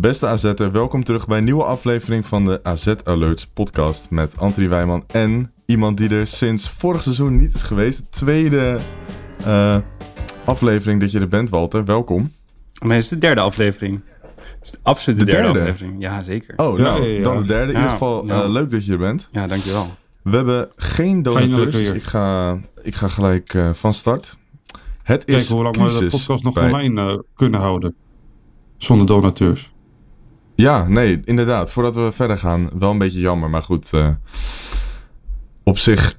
Beste AZ'er, welkom terug bij een nieuwe aflevering van de AZ Alerts podcast met Anthony Wijman en iemand die er sinds vorig seizoen niet is geweest. De tweede eh, aflevering dat je er bent, Walter. Welkom. Maar het is de derde aflevering. Het is de absoluut de, De derde, derde? aflevering. Ja, zeker. Oh, nou, ja, ja. dan de derde. In Ja, ieder geval ja. eh, leuk dat je er bent. Ja, dankjewel. We hebben geen donateurs, dus weer. ik ga, ik ga gelijk eh, van start. Het is Kijken hoe lang we de podcast nog bij- online eh, kunnen houden. Zonder donateurs. Ja, nee, inderdaad. Voordat we verder gaan, wel een beetje jammer. Maar goed, eh, op zich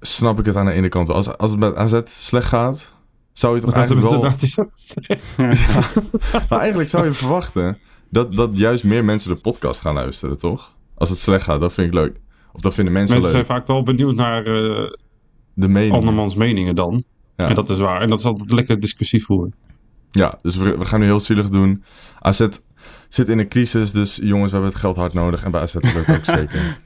snap ik het aan de ene kant wel. Als, als het met AZ slecht gaat, zou je toch het eigenlijk wel... de Maar eigenlijk zou je verwachten dat, dat juist meer mensen de podcast gaan luisteren, toch? Als het slecht gaat, dat vind ik leuk. Of dat vinden mensen, Mensen zijn leuk. vaak wel benieuwd naar eh De mening. andermans meningen dan. Ja. En dat is waar. En dat is altijd lekker discussie voeren. Ja, dus we, we gaan nu heel zielig doen. AZ zit in een crisis, dus jongens, we hebben het geld hard nodig. En bij AZ dat ook zeker.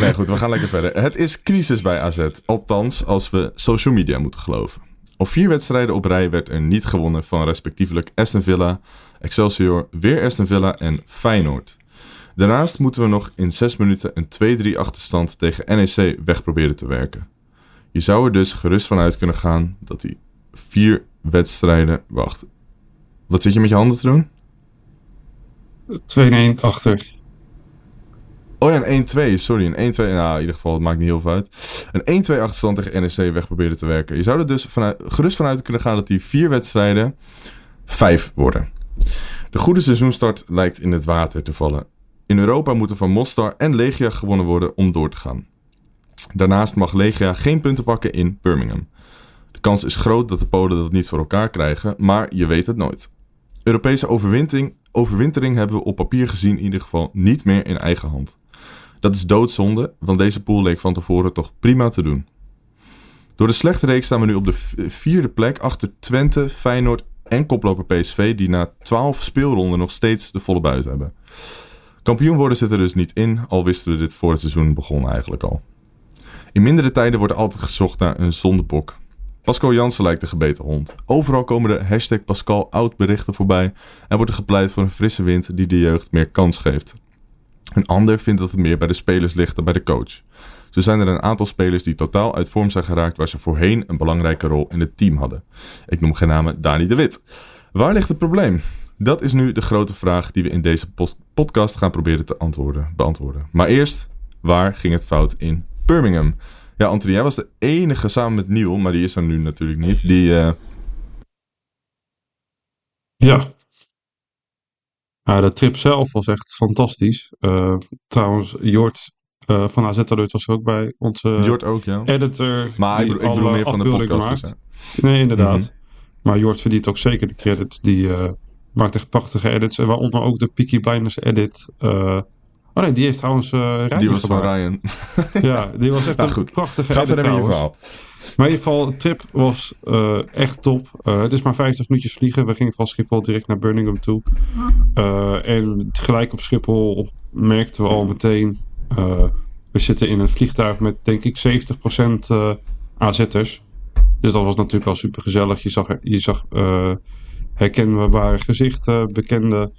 Nee, goed, we gaan lekker verder. Het is crisis bij AZ. Althans, als we social media moeten geloven. Op vier wedstrijden op rij werd er niet gewonnen van respectievelijk Aston Villa, Excelsior, weer Aston Villa en Feyenoord. Daarnaast moeten we nog in zes minuten een 2-3 achterstand tegen NEC weg proberen te werken. Je zou er dus gerust van uit kunnen gaan dat die vier wedstrijden. Wacht. Wat zit je met je handen te doen? 2-1 achter. Oh ja, een 1-2. Sorry, een 1-2. Nou, in ieder geval, het maakt niet heel veel uit. Een 1-2 achterstand tegen NEC weg proberen te werken. Je zou er dus vanuit, gerust vanuit kunnen gaan dat die vier wedstrijden vijf worden. De goede seizoenstart lijkt in het water te vallen. In Europa moeten van Mostar en Legia gewonnen worden om door te gaan. Daarnaast mag Legia geen punten pakken in Birmingham. De kans is groot dat de Polen dat niet voor elkaar krijgen, maar je weet het nooit. Europese overwintering, overwintering hebben we op papier gezien in ieder geval niet meer in eigen hand. Dat is doodzonde, want deze pool leek van tevoren toch prima te doen. Door de slechte reeks staan we nu op de vierde plek achter Twente, Feyenoord en koploper PSV, die na 12 speelronden nog steeds de volle buit hebben. Kampioen worden zit er dus niet in, al wisten we dit voor het seizoen begon eigenlijk al. In mindere tijden wordt altijd gezocht naar een zondebok. Pascal Jansen lijkt de gebeten hond. Overal komen de hashtag Pascal oud berichten voorbij en wordt er gepleit voor een frisse wind die de jeugd meer kans geeft. Een ander vindt dat het meer bij de spelers ligt dan bij de coach. Zo zijn er een aantal spelers die totaal uit vorm zijn geraakt waar ze voorheen een belangrijke rol in het team hadden. Ik noem geen namen Dani de Wit. Waar ligt het probleem? Dat is nu de grote vraag die we in deze podcast gaan proberen te antwoorden, beantwoorden. Maar eerst, waar ging het fout in Birmingham? Ja, Anthony, jij was de enige samen met Neil, maar die is er nu natuurlijk niet. Die, eh, Ja. Ja, de trip zelf was echt fantastisch. Eh, trouwens, Jort eh, van AZ Alert was er ook bij. Onze Jort ook, ja. editor. Maar ik bedoel, ik bedoel alle meer van de podcast. maakt. dus, Nee, inderdaad. Mhm. Maar Jort verdient ook zeker de credits. Die maakt echt prachtige edits. En waaronder ook de Peaky Blinders edit. Oh nee, die heeft trouwens. Ryan Die was van. Ryan. Ja, die was echt Nou, een goed. prachtige Ga met je verhaal. Maar in ieder geval, de trip was eh, echt top. Eh, het is maar 50 minuutjes vliegen. We gingen van Schiphol direct naar Birmingham toe. En gelijk op Schiphol merkten we al meteen... we zitten in een vliegtuig met denk ik 70% eh AZ'ers. Dus dat was natuurlijk al super gezellig. Je zag, je zag herkenbare gezichten, bekende.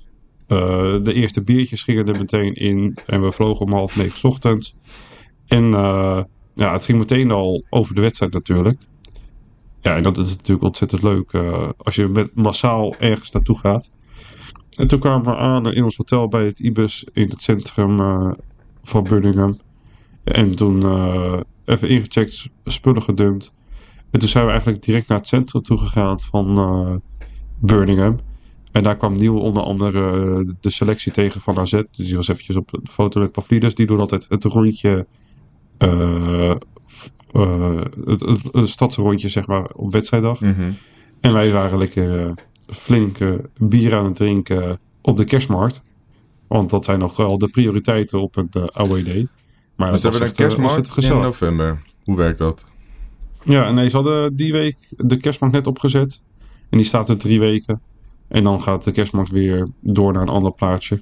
Eh, de eerste biertjes gingen er meteen in. En we vlogen om half negen ochtends. En eh, ja, het ging meteen al over de wedstrijd natuurlijk. Ja, en dat is natuurlijk ontzettend leuk eh, als je met massaal ergens naartoe gaat. En toen kwamen we aan in ons hotel bij het Ibis in het centrum van Birmingham. En toen even ingecheckt, spullen gedumpt. En toen zijn we eigenlijk direct naar het centrum toe gegaan van Birmingham. En daar kwam Nieuw onder andere eh, de selectie tegen van AZ. Dus die was eventjes op de foto met Pavlidis. Die doet altijd het rondje eh, het, het, het stadsrondje, zeg maar, op wedstrijddag. Mhm. En wij waren lekker flink eh, bier aan het drinken op de kerstmarkt. Want dat zijn nog wel de prioriteiten op een uh, away day. Maar, ze hebben een kerstmarkt in november. Hoe werkt dat? Ja, nee, ze hadden die week de kerstmarkt net opgezet. En die staat er drie weken. En dan gaat de kerstmarkt weer door naar een ander plaatsje.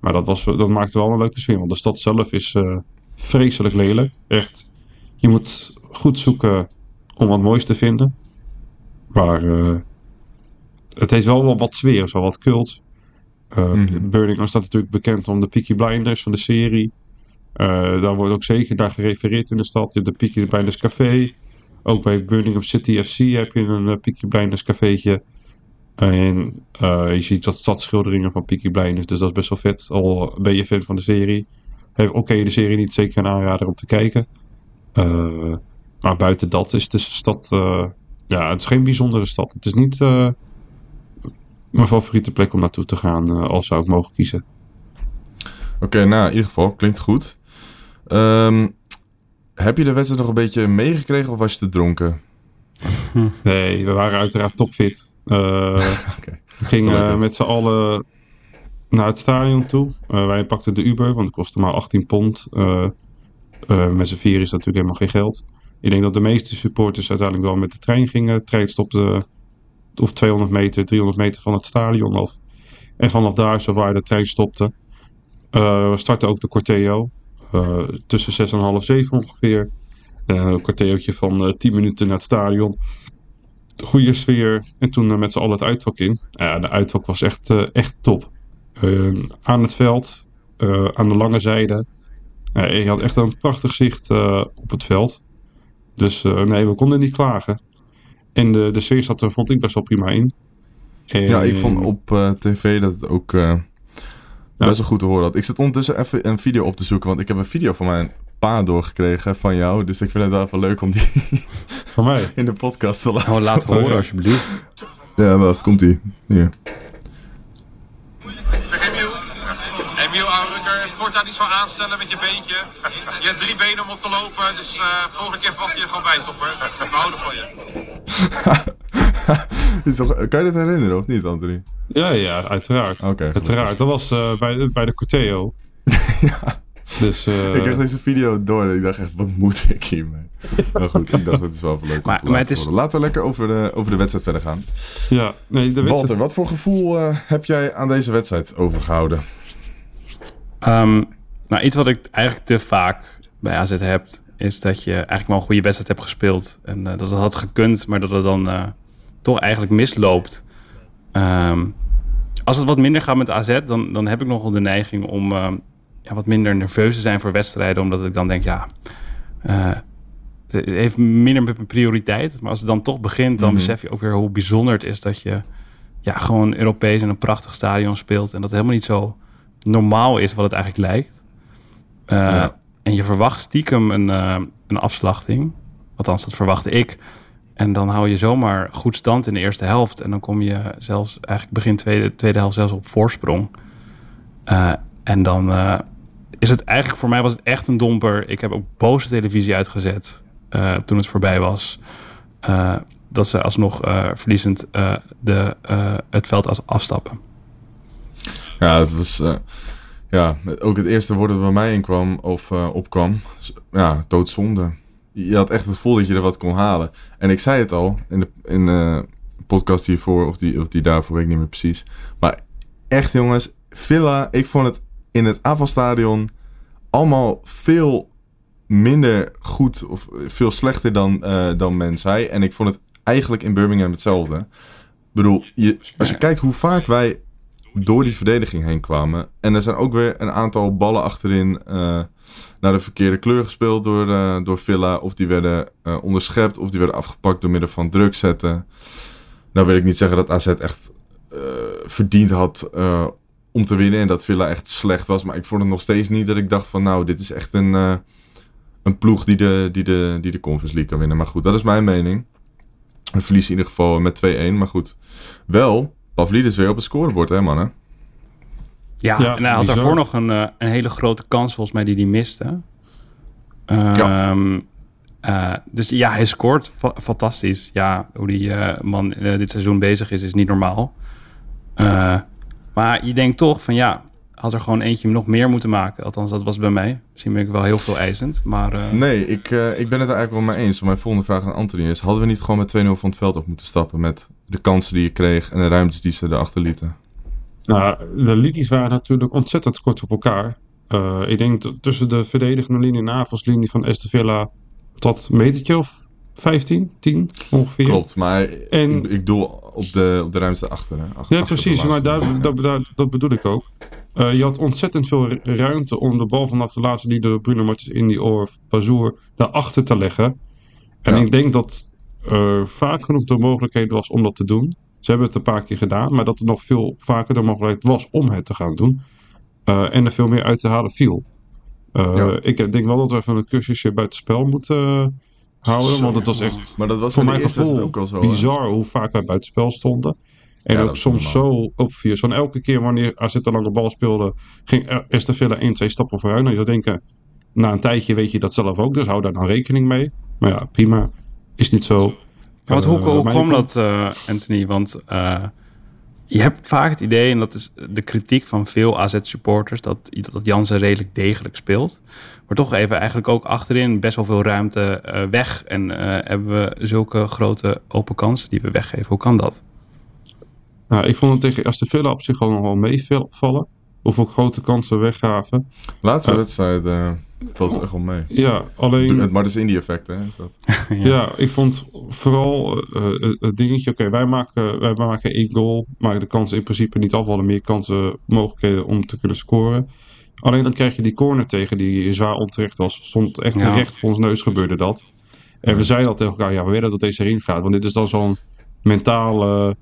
Maar dat, was, dat maakte wel een leuke sfeer. Want de stad zelf is uh, vreselijk lelijk. Echt. Je moet goed zoeken om wat moois te vinden. Maar uh, het heeft wel, wel wat sfeer, zo wat cult. Uh, mm. Birmingham staat natuurlijk bekend om de Peaky Blinders van de serie. Daar wordt ook zeker naar gerefereerd in de stad. Je hebt de Peaky Blinders Café. Ook bij Birmingham City FC heb je een Peaky Blinders cafeetje. En je ziet wat stadsschilderingen van Peaky Blinders. Dus dat is best wel vet. Al ben je fan van de serie. Oké, okay, de serie niet zeker een aanrader om te kijken. maar buiten dat is de stad... ja, het is geen bijzondere stad. Het is niet mijn favoriete plek om naartoe te gaan uh, als zou ik mogen kiezen. Oké, nou in ieder geval, klinkt goed. Um, heb je de wedstrijd nog een beetje meegekregen of was je te dronken? nee, we waren uiteraard topfit. Uh, okay. We gingen met z'n allen naar het stadion toe. Uh, wij pakten de Uber, want het kostte maar 18 pond. met z'n vier is natuurlijk helemaal geen geld. Ik denk dat de meeste supporters uiteindelijk wel met de trein gingen. De trein stopte of 200 meter, 300 meter van het stadion af. En vanaf daar, zo waar de trein stopte, uh, startte ook de Corteo. Uh, tussen 6 en half 7 ongeveer. Uh, een corteootje van 10 minuten naar het stadion. Goede sfeer. En toen met z'n allen het uitvak in. Ja, de uitvak was echt, echt top. aan het veld, aan de lange zijde. je had echt een prachtig zicht op het veld. Dus nee, we konden niet klagen. En de, de sfeer zat er, vond ik, best wel prima in. En... Ja, ik vond op uh, tv dat het ook uh, best wel goed te horen had. Ik zit ondertussen even een video op te zoeken, want ik heb een video van mijn pa doorgekregen van jou. Dus ik vind het wel even leuk om die van mij? in de podcast te laten oh, laat horen alsjeblieft. Ja, wacht, komt ie. Hier. Emiel Aanrukker, voortaan niet zo aanstellen met je beentje. Je hebt drie benen om op te lopen, dus uh, volgende keer wacht je er gewoon bij, topper. We houden van je. kan je dat herinneren of niet, Anthony? Ja, ja, uiteraard. Okay, uiteraard. Dat was uh, bij, bij de Corteo. ja. Dus, uh... Ik kreeg deze video door en ik dacht echt, wat moet ik hiermee? nou goed, ik dacht, het is wel leuk maar, maar het is... Laten we lekker over de, over de wedstrijd verder gaan. Ja, nee, de wedstrijd... Walter, wat voor gevoel uh, heb jij aan deze wedstrijd overgehouden? Um, nou, iets wat ik eigenlijk te vaak bij AZ heb, is dat je eigenlijk wel een goede wedstrijd hebt gespeeld. En uh, dat het had gekund, maar dat het dan uh, toch eigenlijk misloopt. Um, als het wat minder gaat met AZ, dan, dan heb ik nogal de neiging om uh, ja, wat minder nerveus te zijn voor wedstrijden. Omdat ik dan denk, ja, het heeft minder met mijn prioriteit. Maar als het dan toch begint, dan mm -hmm. besef je ook weer hoe bijzonder het is dat je ja, gewoon Europees in een prachtig stadion speelt. En dat het helemaal niet zo normaal is wat het eigenlijk lijkt. Uh, ja. En je verwacht stiekem een, uh, een afslachting. Althans, dat verwachtte ik. En dan hou je zomaar goed stand in de eerste helft. En dan kom je zelfs eigenlijk begin tweede, tweede helft zelfs op voorsprong. Uh, en dan is het eigenlijk voor mij was het echt een domper. Ik heb ook boze televisie uitgezet toen het voorbij was. dat ze alsnog verliezend de, het veld als afstappen. Ja, het was ja, ook het eerste woord dat bij mij inkwam of opkwam, ja, doodzonde. Je had echt het gevoel dat je er wat kon halen. En ik zei het al in de, in de podcast hiervoor, of die, of die daarvoor, weet ik niet meer precies. Maar echt jongens, Villa, ik vond het in het aanvalstadion allemaal veel minder goed of veel slechter dan, uh, dan men zei. En ik vond het eigenlijk in Birmingham hetzelfde. Ik bedoel, je, als je kijkt hoe vaak wij door die verdediging heen kwamen. En er zijn ook weer een aantal ballen achterin uh, naar de verkeerde kleur gespeeld door, uh, door Villa. Of die werden onderschept of die werden afgepakt door middel van druk zetten. Nou wil ik niet zeggen dat AZ echt verdiend had om te winnen en dat Villa echt slecht was. Maar ik vond het nog steeds niet dat ik dacht van nou, dit is echt een, een ploeg die de, die, de, die de Conference League kan winnen. Maar goed, dat is mijn mening. We verliezen in ieder geval met 2-1. Maar goed, wel Pavlidis weer op het scorebord, hè mannen? Ja, ja en hij had daarvoor nog een, uh, een hele grote kans volgens mij die hij miste. ja. Um, uh, dus ja, hij scoort fa fantastisch. Ja, hoe die uh, man dit seizoen bezig is, is niet normaal. Maar je denkt toch van ja, had er gewoon eentje nog meer moeten maken. Althans, dat was bij mij. Misschien ben ik wel heel veel eisend, maar... eh, Nee, ik, eh, ik ben het er eigenlijk wel mee eens. Mijn volgende vraag aan Anthony is... hadden we niet gewoon met 2-0 van het veld af moeten stappen... met de kansen die je kreeg en de ruimtes die ze erachter lieten? Nou, de linies waren natuurlijk ontzettend kort op elkaar. Eh, ik denk t- tussen de verdedigende linie en de aanvalslinie van Estevilla... dat metertje of 15, 10 ongeveer. Klopt, maar En- ik, ik doe op de, op de ruimte achter. Hè? Ach- Ja, precies. Maar daar, ja. dat, daar- dat bedoel ik ook. Eh, je had ontzettend veel ru- ruimte om de bal vanaf de laatste linie door Bruno Martins in die of Bazoer daarachter te leggen. En Ja. ik denk dat er vaak genoeg de mogelijkheid was om dat te doen. Ze hebben het een paar keer gedaan, maar dat er nog veel vaker de mogelijkheid was om het te gaan doen. Eh, en er veel meer uit te halen viel. Eh, Ja. Ik denk wel dat we even een cursusje buitenspel moeten houden. want het was echt Maar dat was voor mijn gevoel ook al zo. bizar hoe vaak wij buitenspel stonden. En Ja, ook soms zo obvious. Van elke keer wanneer AZ een lange bal speelde, ging Estevilla 1, 2 stappen vooruit. Nou, je zou denken, na een tijdje weet je dat zelf ook, dus hou daar dan rekening mee. Maar ja, prima. Is niet zo. Ja, want hoe, Eh, hoe kwam dat, eh, Anthony? Want eh, je hebt vaak het idee, en dat is de kritiek van veel AZ-supporters, dat, dat Jansen redelijk degelijk speelt. Maar toch even eigenlijk ook achterin best wel veel ruimte eh, weg. En eh, hebben we zulke grote open kansen die we weggeven. Hoe kan dat? Nou, ik vond het tegen Estevilla op zich gewoon nog wel meevallen. Hoeveel grote kansen we weggaven. Laatste Eh. wedstrijd eh, valt het echt wel mee. Ja, alleen... Het Martens Indie effect, hè, is dat? Ja. ik vond vooral eh, eh, het dingetje. Oké, wij, maken, wij maken één goal. Maar de kansen in principe niet af. We hadden meer kansen, mogelijkheden om te kunnen scoren. Alleen dan krijg je die corner tegen die zwaar onterecht was. Stond echt Ja. recht voor ons neus gebeurde dat. En we zeiden al tegen elkaar, ja, we willen dat deze erin gaat. Want dit is dan zo'n mentaal eh,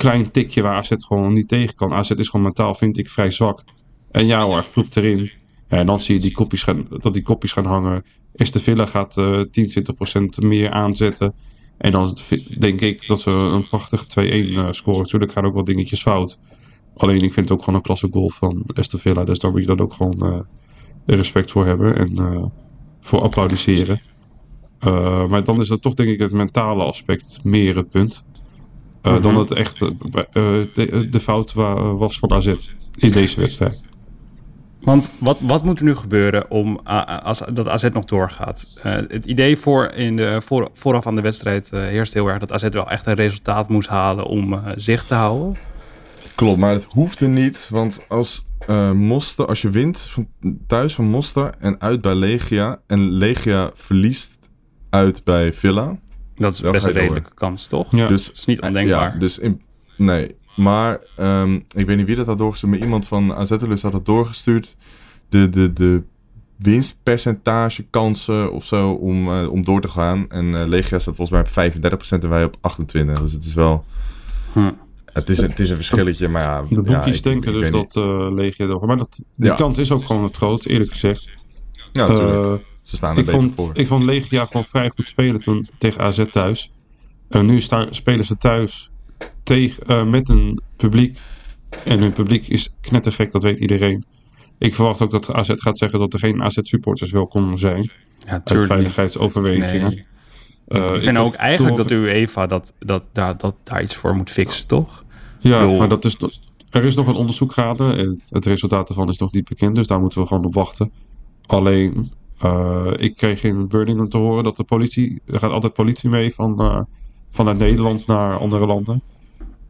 klein tikje waar AZ gewoon niet tegen kan. AZ is gewoon mentaal, vind ik, vrij zwak. En ja hoor, vloept erin. Ja, en dan zie je die kopjes gaan, dat die kopjes gaan hangen. Is Villa gaat eh 10, 20 procent meer aanzetten. En dan denk ik dat ze een prachtig 2-1 eh, scoren. Natuurlijk gaan ook wel dingetjes fout. Alleen ik vind het ook gewoon een klasse goal van Aston Villa. Dus daar moet je dan ook gewoon eh, respect voor hebben. En eh, voor applaudisseren. Maar dan is dat toch denk ik het mentale aspect meer het punt. Eh, Dan het echt eh, eh, de, de fout wa- was van AZ in deze wedstrijd. Want wat, wat moet er nu gebeuren om als dat AZ nog doorgaat? Eh, het idee voor in de, voor, vooraf aan de wedstrijd eh, heerst heel erg dat AZ wel echt een resultaat moest halen om eh, zicht te houden. Klopt, maar het hoeft er niet. Want als eh Mostar, als je wint van, thuis van Mostar en uit bij Legia... en Legia verliest uit bij Villa... Dat is Dan best een door. redelijke kans, toch? Ja. Dus, Dat is niet ondenkbaar. Ja, dus in, nee, maar ehm, ik weet niet wie dat had doorgestuurd, maar iemand van AZ-Lus had het doorgestuurd. De, de, de winstpercentage kansen of zo om, eh, om door te gaan. En eh, Legia staat volgens mij op 35% en wij op 28%. Dus het is wel... Het is, het is een verschilletje, maar ja... De boekjes ik- denken ik dus dat eh Legia. Maar dat, die Ja. kans is ook gewoon het groot, eerlijk gezegd. Ja, natuurlijk. Ze staan er ik, beter vond, voor. ik vond Legia gewoon vrij goed spelen toen tegen AZ thuis. En nu staan, spelen ze thuis tegen, eh, met een publiek. En hun publiek is knettergek, dat weet iedereen. Ik verwacht ook dat AZ gaat zeggen dat er geen AZ-supporters welkom zijn. Ja, Uit veiligheidsoverwegingen. Nee. Eh, Ik vind ook eigenlijk door- dat de UEFA dat, dat, daar, dat daar iets voor moet fixen, toch? Ja, bedoel- maar dat is, er is nog een onderzoek gaande. Het, het resultaat ervan is nog niet bekend. Dus daar moeten we gewoon op wachten. Alleen, eh, ik kreeg in Birmingham te horen dat de politie... Er gaat altijd politie mee van, eh, vanuit Nederland naar andere landen.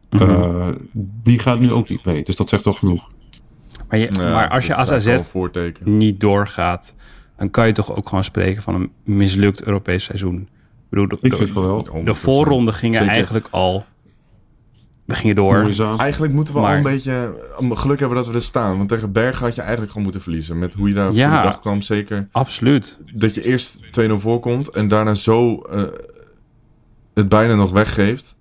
Mhm. Eh, die gaat nu ook niet mee. Dus dat zegt toch genoeg. Maar, je, Ja, maar als je als eigenlijk AZ niet doorgaat, dan kan je toch ook gewoon spreken van een mislukt Europees seizoen. Ik bedoel, de, Ik wel. 100%. de voorronde gingen Zeker. eigenlijk al. We gingen door. Moeizaam. Eigenlijk moeten we Maar- al een beetje geluk hebben dat we er staan. Want tegen Bergen had je eigenlijk gewoon moeten verliezen. Met hoe je daar Ja. voor de dag kwam, zeker. Absoluut. dat je eerst 2-0 voorkomt en daarna zo eh, het bijna nog weggeeft.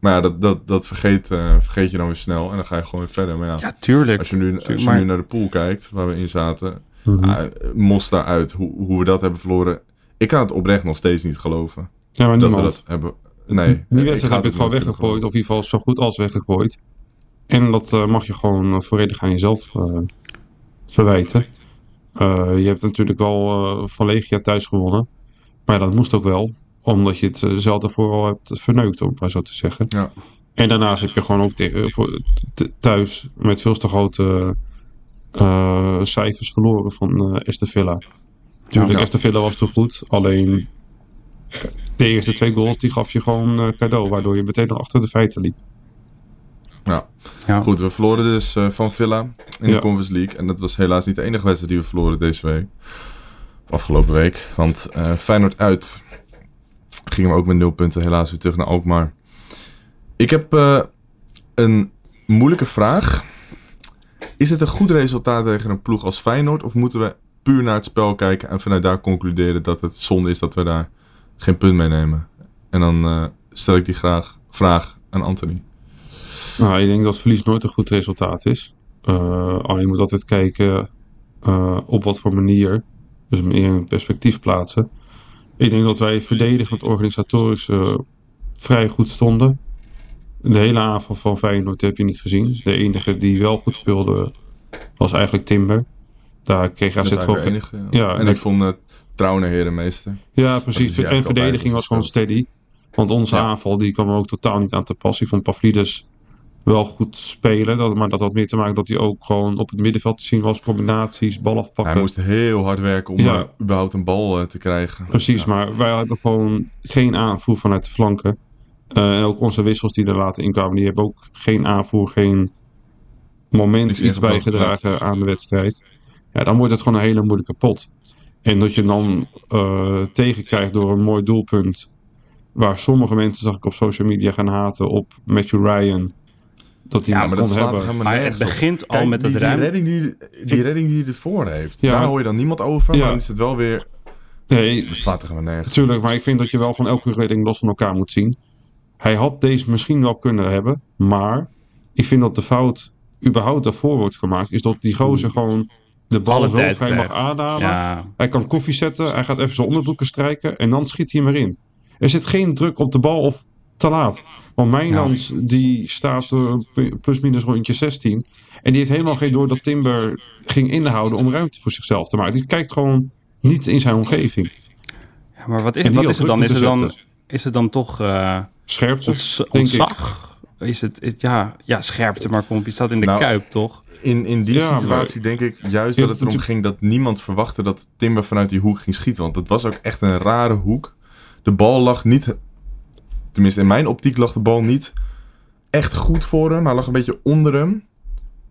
Maar ja, dat, dat, dat vergeet, eh, vergeet je dan weer snel en dan ga je gewoon weer verder. Maar ja, Ja, tuurlijk. als je, nu, als je maar- nu naar de pool kijkt waar we in zaten, Mhm. ah, Mostar uit, hoe, hoe we dat hebben verloren. Ik kan het oprecht nog steeds niet geloven. Ja, maar Dat we dat hebben. Nee. Die wedstrijd heb je het gewoon weggegooid. Of in ieder geval zo goed als weggegooid. En dat eh, mag je gewoon uh, volledig aan jezelf eh, verwijten. Eh, je hebt natuurlijk wel eh, van Legia thuis gewonnen. Maar dat moest ook wel. Omdat je het eh, zelf daarvoor al hebt verneukt, om maar zo te zeggen. Ja. En daarnaast heb je gewoon ook thuis met veel te grote eh, cijfers verloren van eh Aston Villa. Tuurlijk, Ja. Aston Villa was toen goed. Alleen eh, de eerste twee goals die gaf je gewoon eh, cadeau. Waardoor je meteen nog achter de feiten liep. Ja. Ja. Goed, we verloren dus eh, van Villa in Ja. de Conference League. En dat was helaas niet de enige wedstrijd die we verloren deze week. Afgelopen week. Want eh Feyenoord uit gingen we ook met nul punten helaas weer terug naar Alkmaar. Ik heb eh, een moeilijke vraag. Is het een goed resultaat tegen een ploeg als Feyenoord? Of moeten we puur naar het spel kijken en vanuit daar concluderen dat het zonde is dat we daar geen punt mee nemen? En dan eh, stel ik die graag vraag aan Anthony. Nou, ik denk dat verlies nooit een goed resultaat is. Alleen je moet altijd kijken eh, op wat voor manier. Dus meer in perspectief plaatsen. Ik denk dat wij verdedigend organisatorisch vrij goed stonden. De hele aanval van Feyenoord heb je niet gezien. De enige die wel goed speelde was eigenlijk Timber. Daar kreeg AZ is gewoon... enige. Ja. Ja, en en ik vond het Trouwen herenmeester. Ja, precies. En verdediging was gewoon steady. Want onze Ja. aanval die kwam ook totaal niet aan te pas. Ik vond Pavlidis wel goed spelen. Dat, maar dat had meer te maken dat hij ook gewoon op het middenveld te zien was. Combinaties, bal afpakken. Hij moest heel hard werken om Ja. eh, überhaupt een bal eh, te krijgen. Precies, Ja. maar wij hadden gewoon geen aanvoer vanuit de flanken. Eh, en ook onze wissels die er later inkwamen, die hebben ook geen aanvoer, geen moment Niks iets bijgedragen aan de wedstrijd. Ja, dan wordt het gewoon een hele moeilijke pot. En dat je dan eh tegenkrijgt door een mooi doelpunt. Waar sommige mensen, zag ik op social media, gaan haten op Matthew Ryan. Dat hij Ja, hem maar dat kon slaat hebben. Maar het begint al Kijk, met die, het die ruim. redding die, die redding die hij ervoor heeft. Ja, daar hoor je dan niemand over. Ja. Maar dan is het wel weer... Nee, Dat slaat toch helemaal nergens. Natuurlijk, maar ik vind dat je wel van elke redding los van elkaar moet zien. Hij had deze misschien wel kunnen hebben, maar ik vind dat de fout überhaupt daarvoor wordt gemaakt, is dat die gozer gewoon de bal Alle zo tijd vrij mag aanhalen. Ja, Hij kan koffie zetten, hij gaat even zijn onderbroeken strijken en dan schiet hij hem erin. Er zit geen druk op de bal of te laat. Want Mijnland die staat eh, plus minus rondje 16 en die heeft helemaal geen door dat Timber ging inhouden om ruimte voor zichzelf te maken. Die kijkt gewoon niet in zijn omgeving. Ja, maar wat is, wat is het dan? Is het dan, is het dan toch eh Scherpte, onts- denk ik. ontzag? Is het, het- ja, ja, scherpte, maar kom je staat in de Nou, kuip, toch? In, in die Ja, situatie denk ik juist Ja, dat het erom ging dat niemand verwachtte dat Timber vanuit die hoek ging schieten. Want het was ook echt een rare hoek. De bal lag niet... Tenminste, in mijn optiek lag de bal niet echt goed voor hem. Hij lag een beetje onder hem.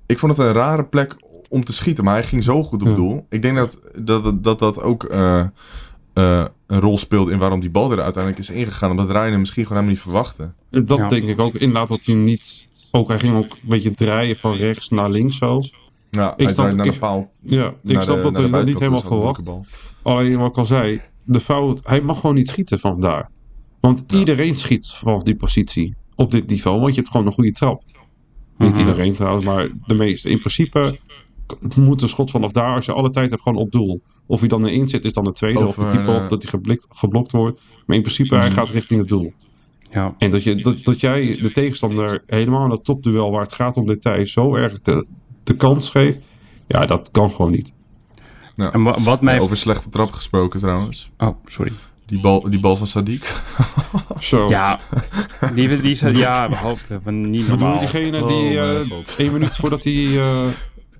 Ik vond het een rare plek om te schieten. Maar hij ging zo goed op Ja. doel. Ik denk dat dat, dat, dat ook eh, eh, een rol speelt in waarom die bal er uiteindelijk is ingegaan. Omdat Ryan hem misschien gewoon helemaal niet verwachtte. Dat Ja. denk ik ook. Inderdaad, dat hij niet. Ook hij ging ook een beetje draaien van rechts naar links zo. Ja, Ik hij snap- de paal. Ja, ik snap de- dat hij dat niet helemaal een verwacht. Alleen wat ik al zei, de fout, hij mag gewoon niet schieten van daar. Want Ja. iedereen schiet vanaf die positie op dit niveau, want je hebt gewoon een goede trap. Niet Mhm. iedereen trouwens, maar de meeste. In principe moet een schot vanaf daar, als je alle tijd hebt, gewoon op doel. Of hij dan erin zit, is dan de tweede, of, Of, de keeper, eh, of dat hij geblokt, geblokt wordt. Maar in principe, hij Mhm. gaat richting het doel. Ja. En dat, je, dat, dat jij de tegenstander helemaal in dat topduel waar het gaat om details zo erg de, de kans geeft. Ja, dat kan gewoon niet. En wa- wat mij... Over slechte trap gesproken trouwens. Oh, sorry. Die bal, die bal van Sadiq. Zo. Ja, die, die zei, ja, we hopen we niet normaal. diegene die Oh, eh God. één minuut voordat hij eh,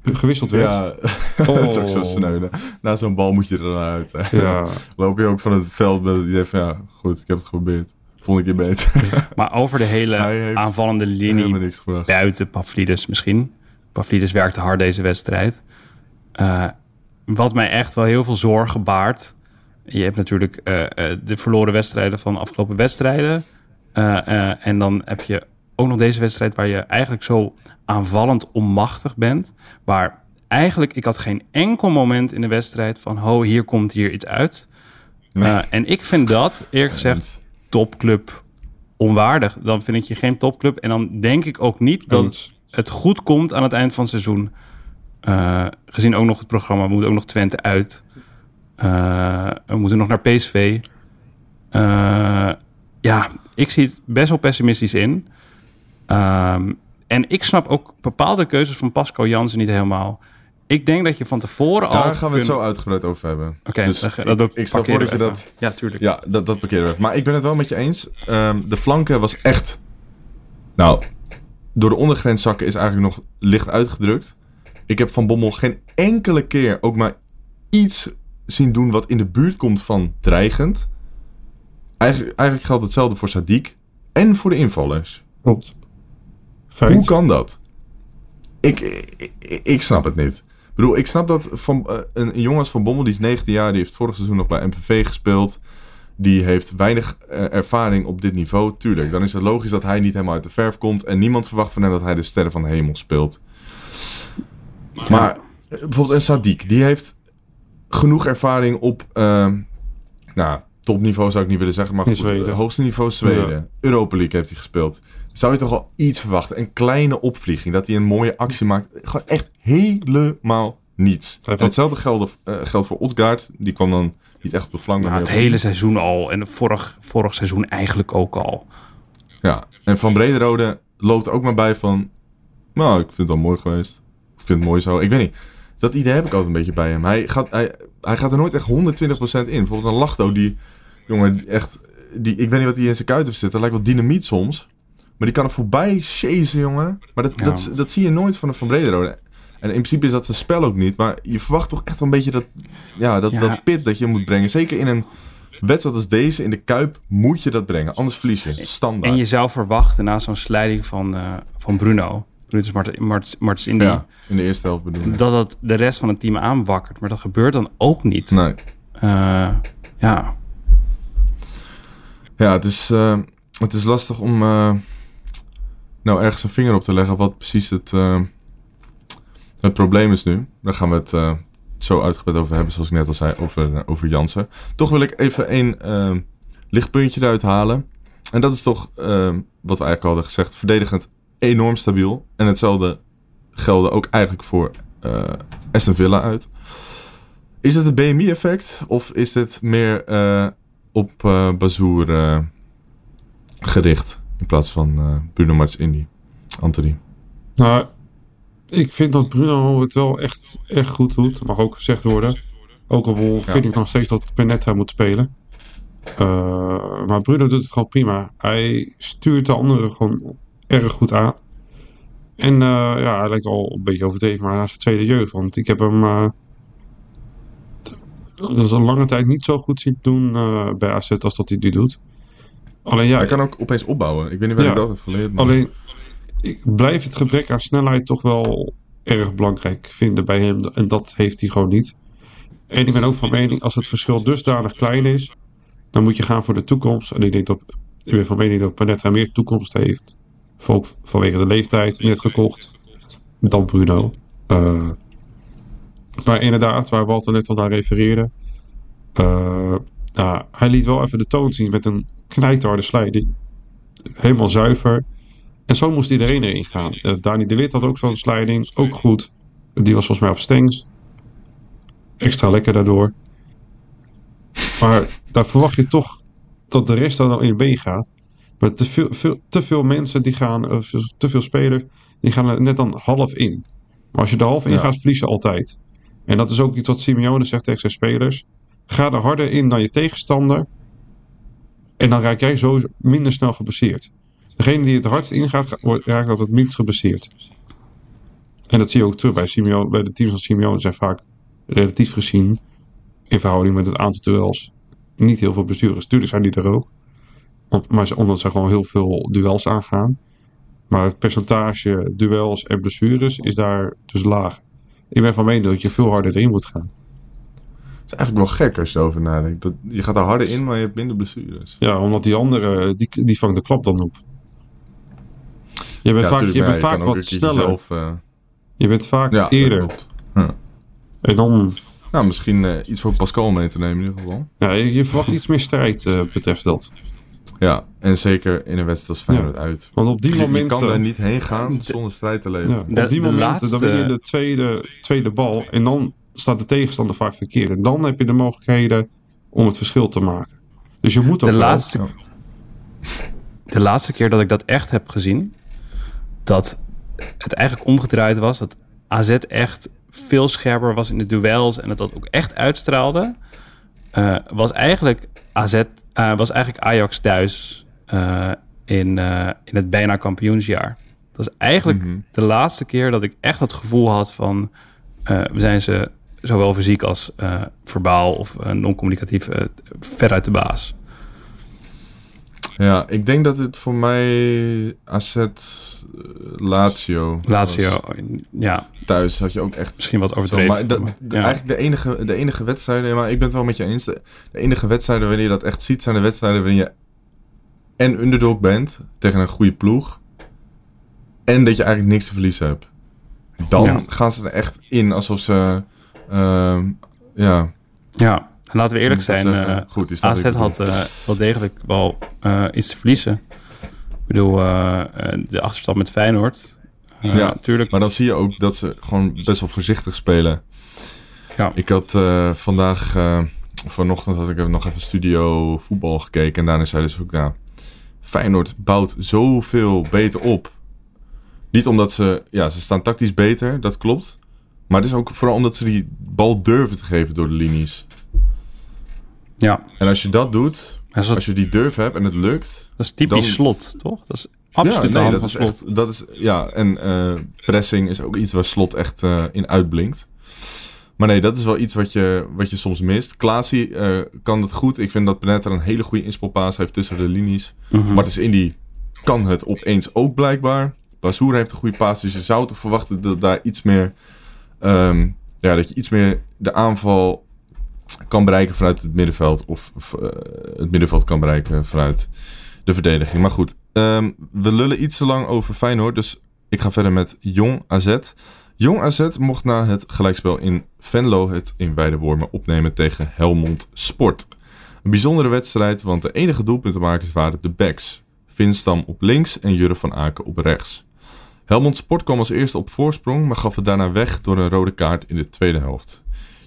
gewisseld werd? Ja, dat is ook zo sneu. hè. Na zo'n bal moet je er dan uit. Hè. Ja. Loop je ook van het veld met het idee van ja, goed, ik heb het geprobeerd. Volgende keer beter. Maar over de hele aanvallende linie buiten Pavlidis misschien. Pavlidis werkte hard deze wedstrijd. Eh, wat mij echt wel heel veel zorgen baart. Je hebt natuurlijk eh, eh, de verloren wedstrijden van de afgelopen wedstrijden. En dan heb je ook nog deze wedstrijd waar je eigenlijk zo aanvallend onmachtig bent. Waar eigenlijk, ik had geen enkel moment in de wedstrijd van... ho, hier komt hier iets uit. En ik vind dat, eerlijk gezegd, topclub onwaardig. Dan vind ik je geen topclub. En dan denk ik ook niet dat het goed komt aan het eind van het seizoen. Eh, gezien ook nog het programma, we moeten ook nog Twente uit. Eh, we moeten nog naar PSV. Eh, ja, ik zie het best wel pessimistisch in. Ehm, en ik snap ook bepaalde keuzes van Pascal Jansen niet helemaal. Ik denk dat je van tevoren al... Ja, daar gaan we het zo uitgebreid over hebben. Oké, dus dat- ik, dat ik stel voor parkeren dat je dat... Ja, tuurlijk. Ja, dat, dat parkeren we even. Maar ik ben het wel met je eens. Ehm, de flanken was echt... Nou, door de ondergrens zakken is eigenlijk nog licht uitgedrukt. Ik heb Van Bommel geen enkele keer ook maar iets zien doen wat in de buurt komt van dreigend. Eigenlijk, eigenlijk geldt hetzelfde voor Sadiq en voor de invallers. Klopt. Feit. Hoe kan dat? Ik- ik snap het niet. Ik bedoel, ik snap dat van, eh, een, een jongen als Van Bommel, die is 19 jaar, die heeft vorig seizoen nog bij MVV gespeeld. Die heeft weinig eh, ervaring op dit niveau. Tuurlijk, dan is het logisch dat hij niet helemaal uit de verf komt. En niemand verwacht van hem dat hij de sterren van de hemel speelt. Maar eh, bijvoorbeeld een Sadiq, die heeft genoeg ervaring op nou, topniveau zou ik niet willen zeggen, maar goed, Zweden. eh, hoogste niveau Zweden. Ja. Europa League heeft hij gespeeld. Zou je toch al iets verwachten? Een kleine opvlieging, dat hij een mooie actie maakt. Gewoon echt helemaal niets. En hetzelfde geldt, eh, geldt voor Odgaard. Die kwam dan niet echt op de flank. Nou, het op- hele seizoen al. En vorig, vorig seizoen eigenlijk ook al. Ja, en Van Brederode loopt ook maar bij van... Nou, ik vind het wel mooi geweest. Ik vind het mooi zo. Ik weet niet. Dat idee heb ik altijd een beetje bij hem. Hij gaat, hij, hij gaat er nooit echt 120% in. Bijvoorbeeld een Lachto die... Jongen, echt... Die, ik weet niet wat hij in zijn kuit heeft zitten. Dat lijkt wel dynamiet soms. Maar die kan er voorbij chasen, jongen. Maar dat, Ja. dat, dat zie je nooit van een Van Brederode. En in principe is dat zijn spel ook niet. Maar je verwacht toch echt wel een beetje dat... Ja, dat, Ja. dat pit dat je moet brengen. Zeker in een wedstrijd als deze, in de Kuip, moet je dat brengen. Anders verlies je. Standaard. En je zou verwachten na zo'n slijding van, eh, van Bruno. Brutus Martens Indy. Ja, in de eerste helft bedoel ik. Dat het de rest van het team aanwakkert. Maar dat gebeurt dan ook niet. Nee. Eh, ja. Ja, het is, eh, het is lastig om eh, nou ergens een vinger op te leggen wat precies het, eh, het probleem is nu. Daar gaan we het zo uitgebreid over hebben, zoals ik net al zei, over, over Jansen. Toch wil ik even één lichtpuntje eruit halen. En dat is toch, wat we eigenlijk hadden gezegd, verdedigend enorm stabiel. En hetzelfde geldt ook eigenlijk voor Aston Villa uit. Is het het BMI-effect of is dit meer op eh Bazoer eh, gericht in plaats van eh, Bruno Martins Indy? Anthony. Nou, ik vind dat Bruno het wel echt, echt goed doet. Mag ook gezegd worden. Ook al vind ik nog steeds dat Penetta moet spelen. Eh, maar Bruno doet het gewoon prima. Hij stuurt de anderen gewoon erg goed aan. En eh, ja, hij lijkt al een beetje overdreven, maar hij is zijn tweede jeugd. Want ik heb hem eh, dat is een lange tijd niet zo goed zien doen eh, bij AZ als dat hij nu doet. Alleen ja, Hij kan ook opeens opbouwen. Ik weet niet waar Ja. ik dat heb geleerd. maar- Alleen, ik blijf het gebrek aan snelheid toch wel erg belangrijk vinden bij hem. En dat heeft hij gewoon niet. En ik ben ook van mening, als het verschil dusdanig klein is, dan moet je gaan voor de toekomst. En ik denk dat, ik ben van mening dat Panetta meer toekomst heeft. Vanwege de leeftijd, net gekocht, dan Bruno. Eh, maar inderdaad, waar Walter net al naar refereerde. eh, nou, hij liet wel even de toon zien met een knijterharde slijding. Helemaal zuiver. En zo moest iedereen erin gaan. Eh, Dani de Wit had ook zo'n sliding. Ook goed. Die was volgens mij op Stengs. Extra lekker daardoor. Maar daar verwacht je toch dat de rest dan al in mee gaat. Maar te veel, veel, te veel mensen die gaan, of te veel spelers, die gaan er net dan half in. Maar als je er half in Ja. gaat, verlies je altijd. En dat is ook iets wat Simeone zegt tegen zijn spelers. Ga er harder in dan je tegenstander. En dan raak jij zo minder snel geblesseerd. Degene die het hardst ingaat, raakt altijd minst geblesseerd. En dat zie je ook terug bij, Simeone, bij de teams van Simeone. zijn vaak relatief gezien, in verhouding met het aantal duels, niet heel veel bestuurders. Tuurlijk zijn die er ook. Maar omdat ze gewoon heel veel duels aangaan. Maar het percentage duels en blessures is daar dus laag. Ik ben van mening dat je veel harder erin moet gaan. Het is eigenlijk wel gek als je erover nadenkt. Dat, je gaat er harder in, maar je hebt minder blessures. Ja, omdat die andere, die, die vangt de klap dan op. Je bent Ja, vaak, tuurlijk, je bent ja, vaak wat sneller. eh, Je bent vaak ja, eerder. Ja. En dan, Nou, misschien eh, iets voor Pascal mee te nemen in ieder geval. ja, je, je verwacht iets meer strijd eh, betreft dat. Ja, en zeker in een wedstrijd als Feyenoord uit. Want op die Je- je, momenten... kan daar niet heen gaan zonder strijd te Ja, leveren. op De- die momenten laatste- dan win je de tweede, tweede bal en dan staat de tegenstander vaak verkeerd. En dan heb je de mogelijkheden om het verschil te maken. Dus je moet ook De wel- laatste, de laatste keer dat ik dat echt heb gezien, dat het eigenlijk omgedraaid was, dat AZ echt veel scherper was in de duels en het dat ook echt uitstraalde, eh, was eigenlijk AZ, eh, was eigenlijk Ajax thuis eh, in, eh, in het bijna kampioensjaar. Dat is eigenlijk Mhm. de laatste keer dat ik echt het gevoel had van... we zijn ze zowel fysiek als verbaal of non-communicatief eh, veruit de baas. Ja, ik denk dat het voor mij AZ eh, Lazio Lazio, was. ja, Thuis had je ook echt... misschien wat overdreven. maar dat- maar- de- ja. Eigenlijk de enige, de enige wedstrijden, maar ik ben het wel met je eens. De, enige wedstrijden waarin je dat echt ziet, zijn de wedstrijden waarin je en underdog bent tegen een goede ploeg. En dat je eigenlijk niks te verliezen hebt. Dan Ja. gaan ze er echt in alsof ze. ehm, ja, Ja, en laten we eerlijk zijn. eh, Goed, staat AZ had eh, wel degelijk wel eh, iets te verliezen. Ik bedoel, de achterstand met Feyenoord. Ja, natuurlijk. maar dan zie je ook dat ze gewoon best wel voorzichtig spelen. Ja. Ik had vandaag, vanochtend had ik nog even studio voetbal gekeken. En daarin zei dus ook, nou, Feyenoord bouwt zoveel beter op. Niet omdat ze, ja, ze staan tactisch beter, dat klopt. Maar het is ook vooral omdat ze die bal durven te geven door de linies. Ja, En als je dat doet, dat als je die durf hebt en het lukt, dat is typisch dan- slot, toch? Dat is absoluut ja, nee, dat van is slot. echt, dat is, ja, en eh, pressing is ook iets waar slot echt eh, in uitblinkt. Maar nee, dat is wel iets wat je, wat je soms mist. Klaasie eh, kan het goed. Ik vind dat Benet een hele goede inspelpaas heeft tussen de linies. Mhm. Martens Indy kan het opeens ook blijkbaar. Bazoer heeft een goede paas, dus je zou toch verwachten dat daar iets meer... ehm, ja, dat je iets meer de aanval kan bereiken vanuit het middenveld. Of, eh, het middenveld kan bereiken vanuit de verdediging. Maar goed, ehm, we lullen iets te lang over Feyenoord. Dus ik ga verder met Jong AZ. Jong AZ mocht na het gelijkspel in Venlo het in Weidewormen opnemen tegen Helmond Sport. Een bijzondere wedstrijd, want de enige doelpuntenmakers waren de backs. Vinstam op links en Jurre van Aken op rechts. Helmond Sport kwam als eerste op voorsprong, maar gaf het daarna weg door een rode kaart in de tweede helft.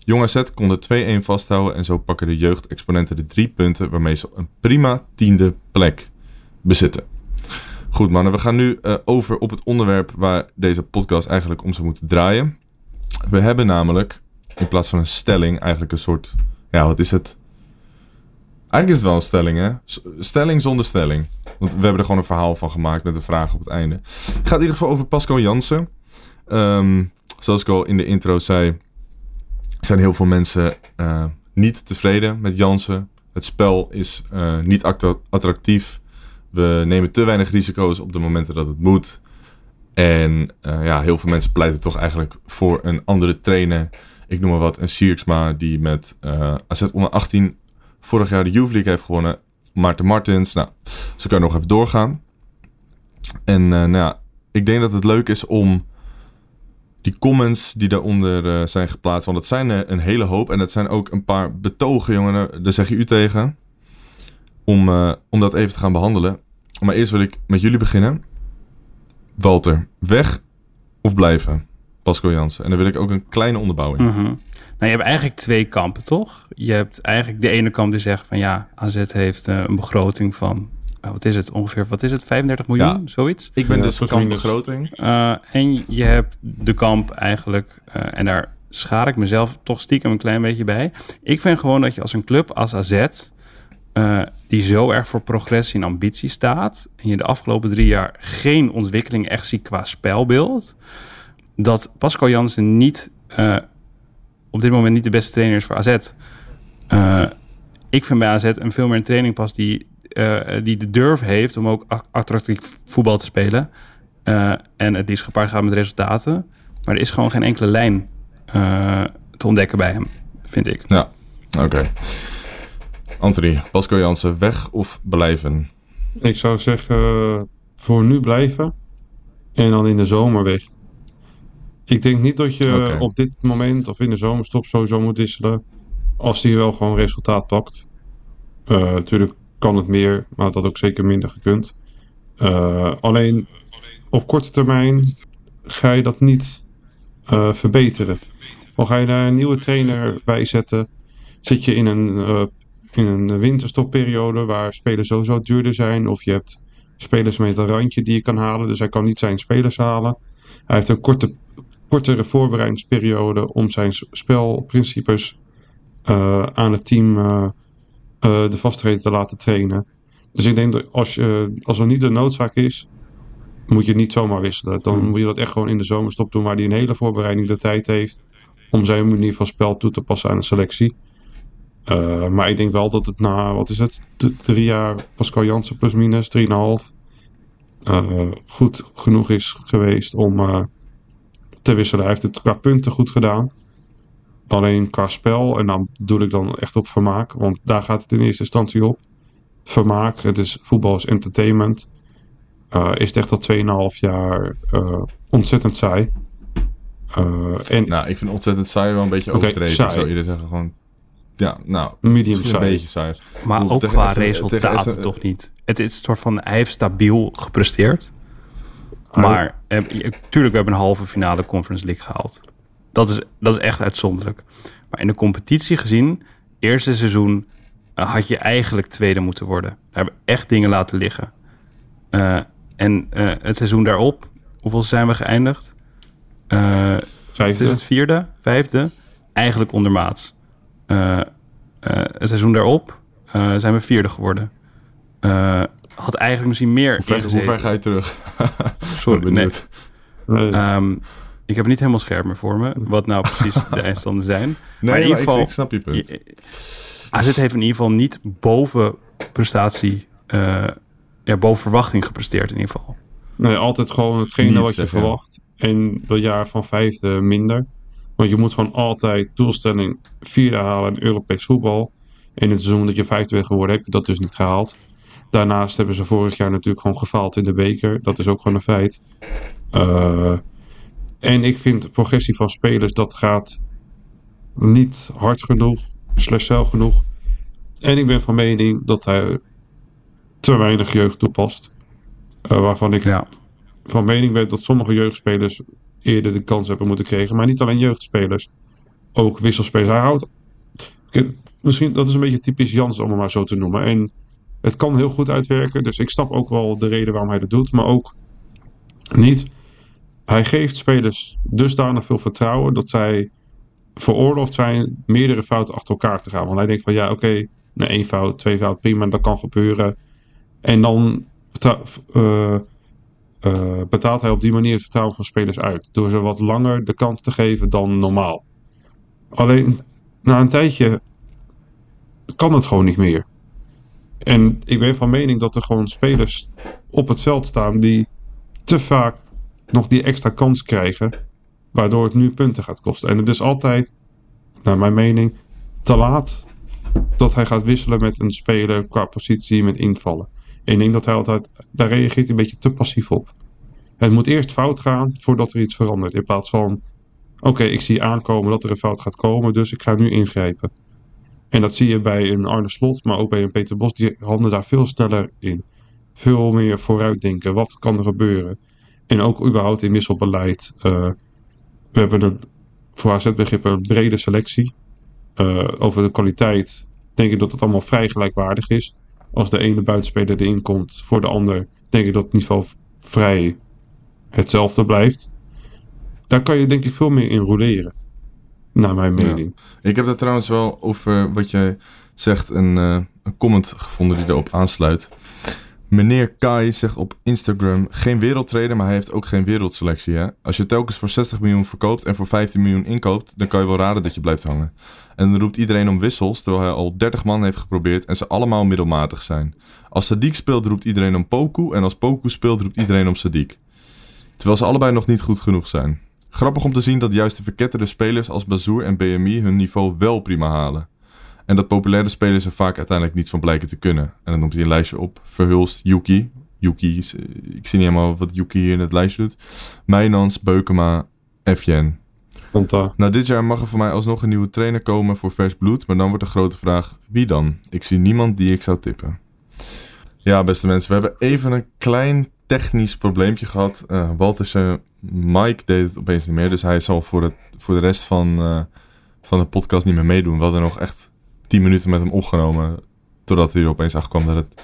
Jong AZ kon de 2-1 vasthouden en zo pakken de jeugdexponenten de drie punten waarmee ze een prima tiende plek bezitten. Goed mannen, we gaan nu eh, over op het onderwerp waar deze podcast eigenlijk om zou moeten draaien. We hebben namelijk in plaats van een stelling eigenlijk een soort, ja wat is het? Eigenlijk is het wel een stelling hè? Stelling zonder stelling. Want we hebben er gewoon een verhaal van gemaakt met een vraag op het einde. Het gaat in ieder geval over Pascal Jansen. Ehm, zoals ik al in de intro zei, zijn heel veel mensen eh, niet tevreden met Jansen. Het spel is eh, niet attractief. We nemen te weinig risico's op de momenten dat het moet. En eh, ja, heel veel mensen pleiten toch eigenlijk voor een andere trainer. Ik noem maar wat, een Sierksma die met AZ onder 18 vorig jaar de Youth League heeft gewonnen. Maarten Martens, nou, zo kan je nog even doorgaan. En nou ja, ik denk dat het leuk is om die comments die daaronder eh, zijn geplaatst. Want het zijn er een hele hoop. En het zijn ook een paar betogen, jongen. Daar zeg je u tegen. Om, eh, om dat even te gaan behandelen. Maar eerst wil ik met jullie beginnen. Walter, weg of blijven? Pascal Jansen. En dan wil ik ook een kleine onderbouwing. Mhm. Nou, je hebt eigenlijk twee kampen, toch? Je hebt eigenlijk de ene kamp die zegt van ja, AZ heeft eh, een begroting van, eh, wat is het ongeveer, wat is het, 35 miljoen, Ja. zoiets? Ik ben Ja, dus kamp minus. begroting. Eh, en je hebt de kamp eigenlijk, eh, en daar schaar ik mezelf toch stiekem een klein beetje bij. Ik vind gewoon dat je als een club als AZ, eh, die zo erg voor progressie en ambitie staat, en je de afgelopen drie jaar geen ontwikkeling echt ziet qua spelbeeld, dat Pascal Jansen niet eh, op dit moment niet de beste trainer is voor AZ. Eh, ik vind bij AZ een veel meer een training pas die, eh, die de durf heeft om ook attractief voetbal te spelen. Eh, en het liefst gepaard gaat met resultaten. Maar er is gewoon geen enkele lijn eh, te ontdekken bij hem, vind ik. Ja, oké. Anthony, Pascal Jansen, weg of blijven? Ik zou zeggen, voor nu blijven. En dan in de zomer weg. Ik denk niet dat je op dit moment of in de zomerstop sowieso moet wisselen. Als die wel gewoon resultaat pakt. Eh, natuurlijk kan het meer, maar het had ook zeker minder gekund. Eh, alleen op korte termijn ga je dat niet eh, verbeteren. Al ga je daar een nieuwe trainer bij zetten, zit je in een, eh, in een winterstopperiode waar spelers sowieso duurder zijn. Of je hebt spelers met een randje die je kan halen. Dus hij kan niet zijn spelers halen. Hij heeft een korte, kortere voorbereidingsperiode om zijn spelprincipes aan het team eh, de vastigheden te laten trainen. Dus ik denk dat als, je, als er niet de noodzaak is, moet je niet zomaar wisselen. Dan Hmm. moet je dat echt gewoon in de zomerstop doen, waar hij een hele voorbereiding de tijd heeft om zijn manier van spel toe te passen aan de selectie. Eh, maar ik denk wel dat het na, wat is het, drie jaar Pascal Jansen plus minus, drieënhalf, eh goed genoeg is geweest om eh, te wisselen. Hij heeft het qua punten goed gedaan. Alleen qua spel, en dan doe ik dan echt op vermaak, want daar gaat het in eerste instantie op. Vermaak, het is voetbal is entertainment. Eh, is het echt al 2,5 jaar eh, ontzettend saai. Eh, en Nou, ik vind ontzettend saai wel een beetje Oké, overdreven. saai. Zou eerder zeggen gewoon... Ja, nou, medium misschien een saai. beetje saai. Maar bedoel, ook qua resultaten toch niet. Het is een soort van, hij heeft stabiel gepresteerd. Maar eh, je- tuurlijk, we hebben een halve finale Conference League gehaald. Dat is, dat is echt uitzonderlijk. Maar in de competitie gezien, eerste seizoen eh, had je eigenlijk tweede moeten worden. Daar hebben we echt dingen laten liggen. Eh, en eh, het seizoen daarop, hoeveel zijn we geëindigd? Het Vijfde. is het vierde, vijfde. Eigenlijk ondermaats. Het seizoen daarop zijn we vierde geworden. Had eigenlijk misschien meer Hoe ver, hoe ver ga je terug? Sorry, nee. Ik heb het niet helemaal scherp meer voor me. Wat nou precies de eindstanden zijn. Nee, maar in ieder ik- geval... ik, snap je punt. je- AZ heeft in ieder geval niet boven prestatie... eh, ja, boven verwachting gepresteerd in ieder geval. Nee, altijd gewoon hetgene Niet, wat je verwacht. En dat jaar van vijfde minder. Want je moet gewoon altijd doelstelling vierde halen in Europees voetbal. In het seizoen dat je vijfde bent geworden, heb je dat dus niet gehaald. Daarnaast hebben ze vorig jaar natuurlijk gewoon gefaald in de beker. Dat is ook gewoon een feit. Eh, en ik vind de progressie van spelers, dat gaat niet hard genoeg, slash snel genoeg. En ik ben van mening dat hij te weinig jeugd toepast. Eh, waarvan ik Ja. van mening ben dat sommige jeugdspelers eerder de kans hebben moeten krijgen. Maar niet alleen jeugdspelers. Ook wisselspelers. Hij houdt... Misschien, dat is een beetje typisch Jans om het maar zo te noemen. En het kan heel goed uitwerken. Dus ik snap ook wel de reden waarom hij dat doet. Maar ook niet. Hij geeft spelers dusdanig veel vertrouwen dat zij veroorloofd zijn meerdere fouten achter elkaar te gaan. Want hij denkt van ja, oké, nou, één fout, twee fout, prima, dat kan gebeuren. En dan eh, eh, betaalt hij op die manier het vertrouwen van spelers uit. Door ze wat langer de kans te geven dan normaal. Alleen na een tijdje kan het gewoon niet meer. En ik ben van mening dat er gewoon spelers op het veld staan die te vaak nog die extra kans krijgen. Waardoor het nu punten gaat kosten. En het is altijd, naar mijn mening, te laat dat hij gaat wisselen met een speler qua positie met invallen. En ik denk dat hij altijd, daar reageert een beetje te passief op. Het moet eerst fout gaan voordat er iets verandert. In plaats van, oké, ik zie aankomen dat er een fout gaat komen, dus ik ga nu ingrijpen. En dat zie je bij een Arne Slot, maar ook bij een Peter Bos. Die handelen daar veel sneller in. Veel meer vooruitdenken. Wat kan er gebeuren? En ook überhaupt in wisselbeleid. Eh, we hebben een, voor AZ-begrippen een brede selectie. Eh, over de kwaliteit denk ik dat het allemaal vrij gelijkwaardig is. Als de ene buitenspeler erin komt voor de ander, denk ik dat het niveau vrij hetzelfde blijft. Daar kan je denk ik veel meer in roleren. Naar mijn Ja. mening. Ik heb daar trouwens wel over wat jij zegt een, eh, een comment gevonden die erop aansluit. Meneer Kai zegt op Instagram geen wereldtrader, maar hij heeft ook geen wereldselectie. Hè? Als je telkens voor 60 miljoen verkoopt en voor 15 miljoen inkoopt, dan kan je wel raden dat je blijft hangen. En dan roept iedereen om wissels, terwijl hij al 30 man heeft geprobeerd en ze allemaal middelmatig zijn. Als Sadiq speelt, roept iedereen om Poku en als Poku speelt, roept iedereen om Sadiq. Terwijl ze allebei nog niet goed genoeg zijn. Grappig om te zien dat juist de verketterde spelers als Bazoer en BMI hun niveau wel prima halen. En dat populaire spelers er vaak uiteindelijk niets van blijken te kunnen. En dan noemt hij een lijstje op. Verhulst, Yuki. Yuki, is, eh, ik zie niet helemaal wat Yuki hier in het lijstje doet. Mijnans, Beukema, Efjen. Uh, Nou, dit jaar mag er voor mij alsnog een nieuwe trainer komen voor vers bloed. Maar dan wordt de grote vraag, wie dan? Ik zie niemand die ik zou tippen. Ja, beste mensen, we hebben even een klein technisch probleempje gehad. Eh Walter zei, Mike deed het opeens niet meer. Dus hij zal voor, het, voor de rest van, eh, van de podcast niet meer meedoen. We hadden nog echt 10 minuten met hem opgenomen. Totdat hij er opeens achter kwam dat het,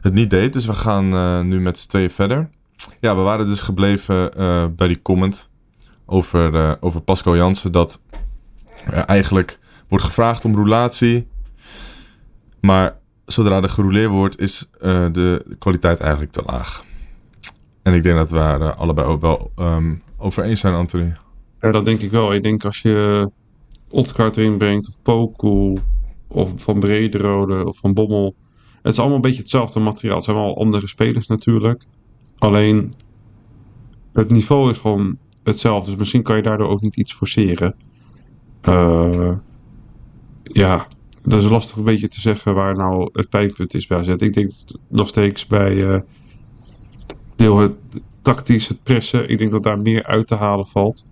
het niet deed. Dus we gaan eh, nu met z'n tweeën verder. Ja, we waren dus gebleven eh, bij die comment over, eh, over Pascal Jansen. Dat eigenlijk wordt gevraagd om roulatie. Maar zodra er gerouleerd wordt, is de kwaliteit eigenlijk te laag. En ik denk dat we allebei ook wel ehm, over eens zijn, Anthony. Ja, dat denk ik wel. Ik denk als je Otkaart erin brengt, of Poku, of Van Brederode, of Van Bommel. Het is allemaal een beetje hetzelfde materiaal. Het zijn wel andere spelers natuurlijk. Alleen, het niveau is gewoon hetzelfde. Dus misschien kan je daardoor ook niet iets forceren. Eh, ja, dat is lastig een beetje te zeggen waar nou het pijnpunt is bij AZ. Ik denk nog steeds bij eh, deel het tactisch, het pressen. Ik denk dat daar meer uit te halen valt.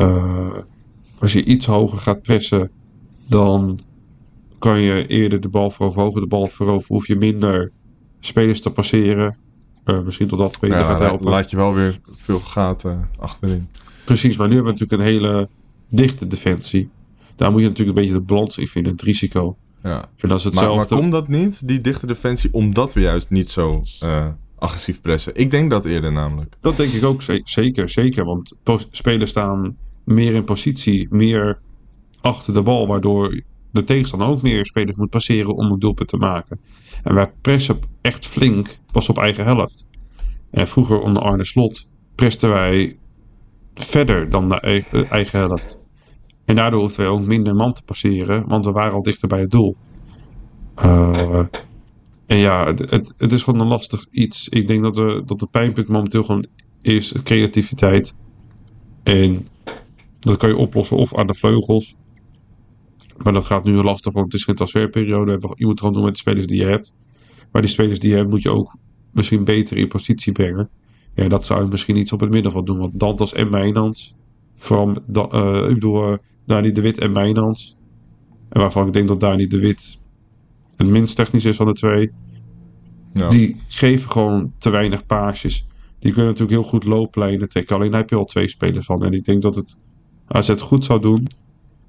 Uh, als je iets hoger gaat pressen, dan kan je eerder de bal veroveren. Hoger de bal veroveren, hoef je minder spelers te passeren. Uh, misschien tot dat beter Ja, gaat helpen. laat je wel weer veel gaten achterin. Precies, maar nu hebben we natuurlijk een hele dichte defensie. Daar moet je natuurlijk een beetje de balans in vinden, het risico. Ja. En dat is Maar, maar hetzelfde. komt dat niet, die dichte defensie, omdat we juist niet zo eh, agressief pressen? Ik denk dat eerder namelijk. Dat denk ik ook ze- zeker, zeker. Want spelers staan meer in positie, meer achter de bal, waardoor de tegenstander ook meer spelers moet passeren om een doelpunt te maken. En wij pressen echt flink pas op eigen helft. En vroeger onder Arne Slot presten wij verder dan de ei- eh, eigen helft. En daardoor hoefden wij ook minder man te passeren, want we waren al dichter bij het doel. Eh, en ja, het, het, het is gewoon een lastig iets. Ik denk dat, we, dat het pijnpunt momenteel gewoon is creativiteit. En dat kan je oplossen of aan de vleugels. Maar dat gaat nu lastig, want het is geen transferperiode. Je moet gewoon doen met de spelers die je hebt. Maar die spelers die je hebt moet je ook misschien beter in positie brengen. Ja, dat zou je misschien iets op het middenveld doen. Want Dantas en Mijnans. Vooral, eh, ik bedoel, uh, Dani de Wit en Mijnans. En waarvan ik denk dat Dani de Wit het minst technisch is van de twee. Ja. Die geven gewoon te weinig paasjes. Die kunnen natuurlijk heel goed looplijnen trekken. Alleen daar heb je al twee spelers van. En ik denk dat het AZ het goed zou doen.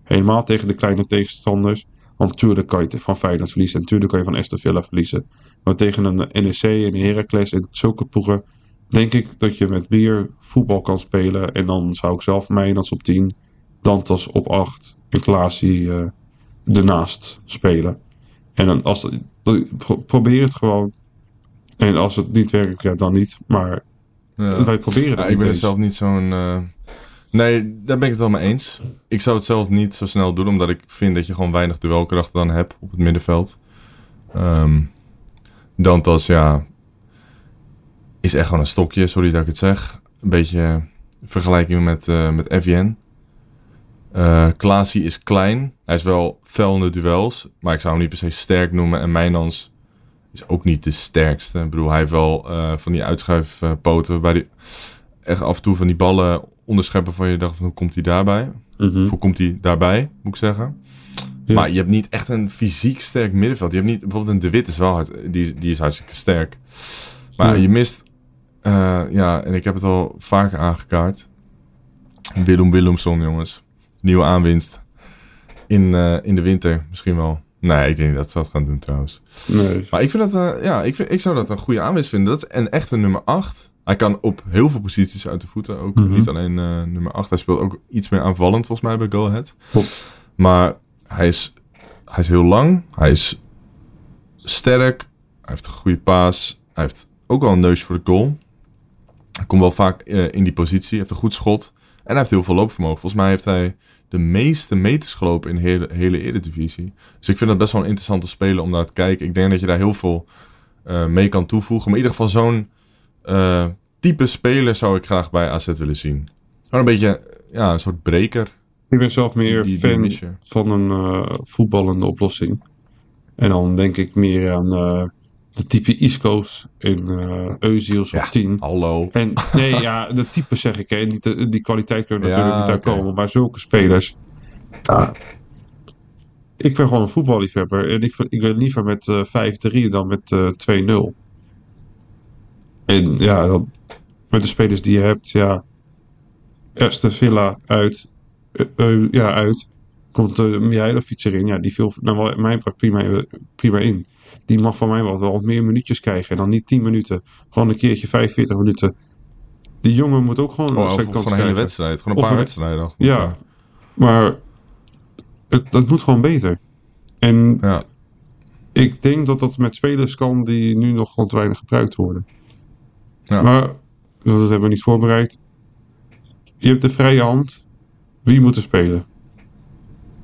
Helemaal tegen de kleine tegenstanders. Want natuurlijk kan je van Feyenoord verliezen. En natuurlijk kan je van Aston Villa verliezen. Maar tegen een NEC en een Heracles en zulke ploegen... denk ik dat je met meer voetbal kan spelen. En dan zou ik zelf Mijnans op 10, Dantas op 8 en Klaasie eh ernaast spelen. En dan als, pro- probeer het gewoon. En als het niet werkt, ja, dan niet. Maar Ja. wij proberen het Ja, ik ben eens. zelf niet zo'n. eh, Nee, daar ben ik het wel mee eens. Ik zou het zelf niet zo snel doen, omdat ik vind dat je gewoon weinig duelkracht dan hebt op het middenveld. Ehm Dantas, ja, is echt gewoon een stokje, sorry dat ik het zeg. Een beetje eh, vergelijking met, eh met Evian. Eh Klaasie is klein. Hij is wel fel in de duels, maar ik zou hem niet per se sterk noemen. En Mijnans is ook niet de sterkste. Ik bedoel, hij heeft wel eh, van die uitschuifpoten waarbij hij echt af en toe van die ballen onderscheppen van je dacht van hoe komt hij daarbij? Mhm. Hoe komt hij daarbij, moet ik zeggen. Ja. Maar je hebt niet echt een fysiek sterk middenveld. Je hebt niet, bijvoorbeeld een De Wit is wel hard, die, is- die is hartstikke sterk. Maar Ja. je mist, eh, ja, en ik heb het al vaker aangekaart. Willem Willemson, jongens. Nieuwe aanwinst. In, eh, in de winter misschien wel. Nee, ik denk niet dat ze dat gaan doen trouwens. Nee. Maar ik vind dat, eh, ja, ik, vind, ik zou dat een goede aanwinst vinden. Dat is een echte nummer 8. Hij kan op heel veel posities uit de voeten. Ook Mhm. niet alleen eh, nummer 8. Hij speelt ook iets meer aanvallend volgens mij bij Go Ahead. Klopt. Maar hij is, hij is heel lang. Hij is sterk. Hij heeft een goede paas. Hij heeft ook wel een neus voor de goal. Hij komt wel vaak eh, in die positie. Hij heeft een goed schot. En hij heeft heel veel loopvermogen. Volgens mij heeft hij de meeste meters gelopen in de hele, hele Eredivisie. Dus ik vind dat best wel een interessante speler om naar te kijken. Ik denk dat je daar heel veel eh, mee kan toevoegen. Maar in ieder geval zo'n type speler zou ik graag bij AZ willen zien. Gewoon een beetje eh, ja, een soort breker. Ik ben zelf meer Die- die fan van een eh, voetballende oplossing. En dan denk ik meer aan eh, de type Isco's in eh Eusiels op 10. Hallo. En nee, ja, de type zeg ik. Hè. De- die kwaliteit kunnen Ja, natuurlijk niet oké. aankomen. Maar zulke spelers. Ja, ik ben gewoon een voetballiefhebber. En ik, ik ben liever met eh 5-3 dan met eh 2-0. En ja, dan, met de spelers die je hebt, ja. Eerste Villa uit. eh, eh, ja, uit. Komt uh, Mihailovic erin. Ja, die viel naar wel- mijn part prima, prima in. Die mag van mij wat, wel wat meer minuutjes krijgen. En dan niet 10 minuten. Gewoon een keertje 45 minuten. Die jongen moet ook gewoon Oh, zijn kans gewoon een hele krijgen. wedstrijd. Gewoon een Of paar een- wedstrijden. Ja, maar het, dat moet gewoon beter. En Ja. ik denk dat dat met spelers kan die nu nog gewoon te weinig gebruikt worden. Ja. Maar dat hebben we niet voorbereid. Je hebt de vrije hand. Wie moet er spelen?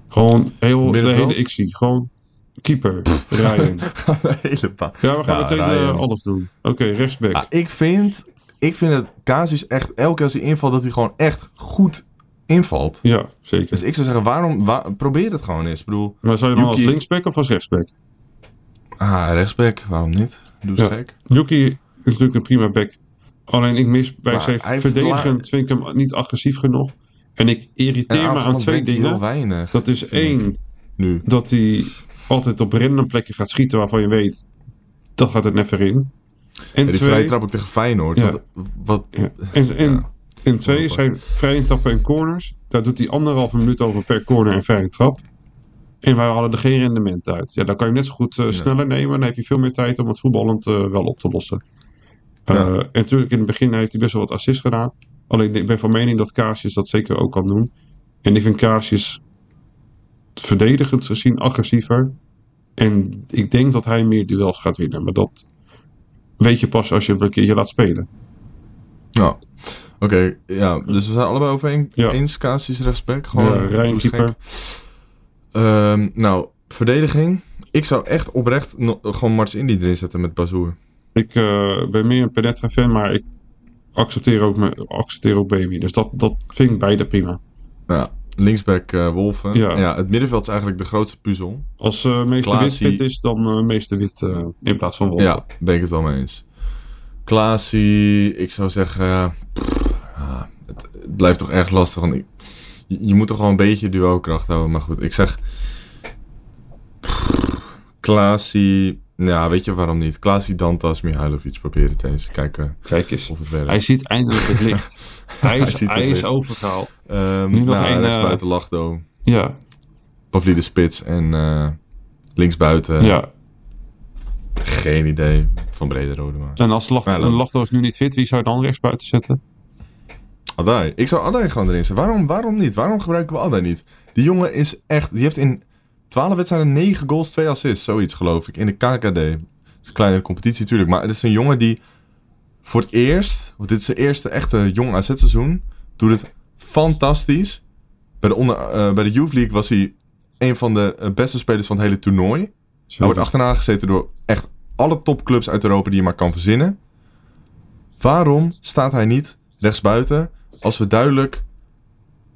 Gewoon heel de hele zie Gewoon keeper, Ryan. de hele pa. Ja, we gaan Ja, meteen eh, alles doen. Oké, rechtsback. Ah, ik vind, ik vind dat Casius echt, elke keer als hij invalt, dat hij gewoon echt goed invalt. Ja, zeker. Dus ik zou zeggen, waarom, wa- probeer het gewoon eens. Ik bedoel, maar zou je dan als linksback of als rechtsback? ah, rechtsback, waarom niet? Doe eens Ja. gek. Yuki is natuurlijk een prima back. Alleen ik mis bij zijn verdedigend vind ik hem niet agressief genoeg. En ik irriteer En me aan twee dingen. weinig. Dat is één, Nu. dat hij altijd op random plekken gaat schieten waarvan je weet, dat gaat het net weer in. En Ja, die vrije twee, trap ook tegen Feyenoord. Ja. Wat, wat, ja, en, en, Ja. en twee zijn vrije tappen en corners. Daar doet hij anderhalve minuut over per corner en vrije trap. En wij halen er geen rendement uit. Ja, dan kan je net zo goed eh, sneller nemen. Dan heb je veel meer tijd om het voetballend eh, wel op te lossen. Eh, Ja. En natuurlijk in het begin heeft hij best wel wat assists gedaan. Alleen ik ben van mening dat Kaasjes dat zeker ook kan doen. En ik vind Kaasjes verdedigend gezien agressiever. En ik denk dat hij meer duels gaat winnen. Maar dat weet je pas als je hem een keertje laat spelen. Ja. Oké, ja, dus we zijn allebei over een, Ja. eens Casius rechtsback. Gewoon Ja, keeper. Ehm, nou, verdediging. Ik zou echt oprecht no- gewoon Marts Indy erin zetten met Bazoer. Ik eh, ben meer een Penetra fan, maar ik accepteer ook, me, accepteer ook Baby. Dus dat, dat vind ik beide prima. Ja, linksback eh, Wolfen. Ja. Ja. het middenveld is eigenlijk de grootste puzzel. Als eh meester Klaasie. Wit fit is, dan eh meester Wit in plaats van Wolf. Ja, ben ik het wel mee eens. Klaasie, ik zou zeggen... pff, ja, het, het blijft toch erg lastig. Want ik- je, je moet toch gewoon een beetje duo-kracht houden. Maar goed, ik zeg... pff, Klaasie... Ja, weet je waarom niet? Klaasie, Dantas, Mihailovic. Probeer het eens. Kijken Kijk eens. of het werkt. Hij ziet eindelijk het licht. hij is, hij is overgehaald. Ehm, nu nog nou, één, rechts eh, buiten Lachdo. Ja, Pavli de Spits en eh links buiten. ja. Geen idee. Van Brederode maar. En als Ja, dan- een Lachdoos nu niet fit, wie zou je dan rechts buiten zetten? Adai. Ik zou Adai gewoon erin zetten. Waarom, waarom niet? Waarom gebruiken we Adai niet? Die jongen is echt... Die heeft in 12 wedstrijden 9 goals, 2 assists. Zoiets geloof ik. In de KKD. Dat is een kleine competitie natuurlijk. Maar het is een jongen die voor het eerst... Want dit is zijn eerste echte jong AZ-seizoen. Doet het fantastisch. Bij de, onder, eh, bij de Youth League was hij een van de eh, beste spelers van het hele toernooi. Hij wordt achterna gezeten door echt alle topclubs uit Europa die je maar kan verzinnen. Waarom staat hij niet rechtsbuiten als we duidelijk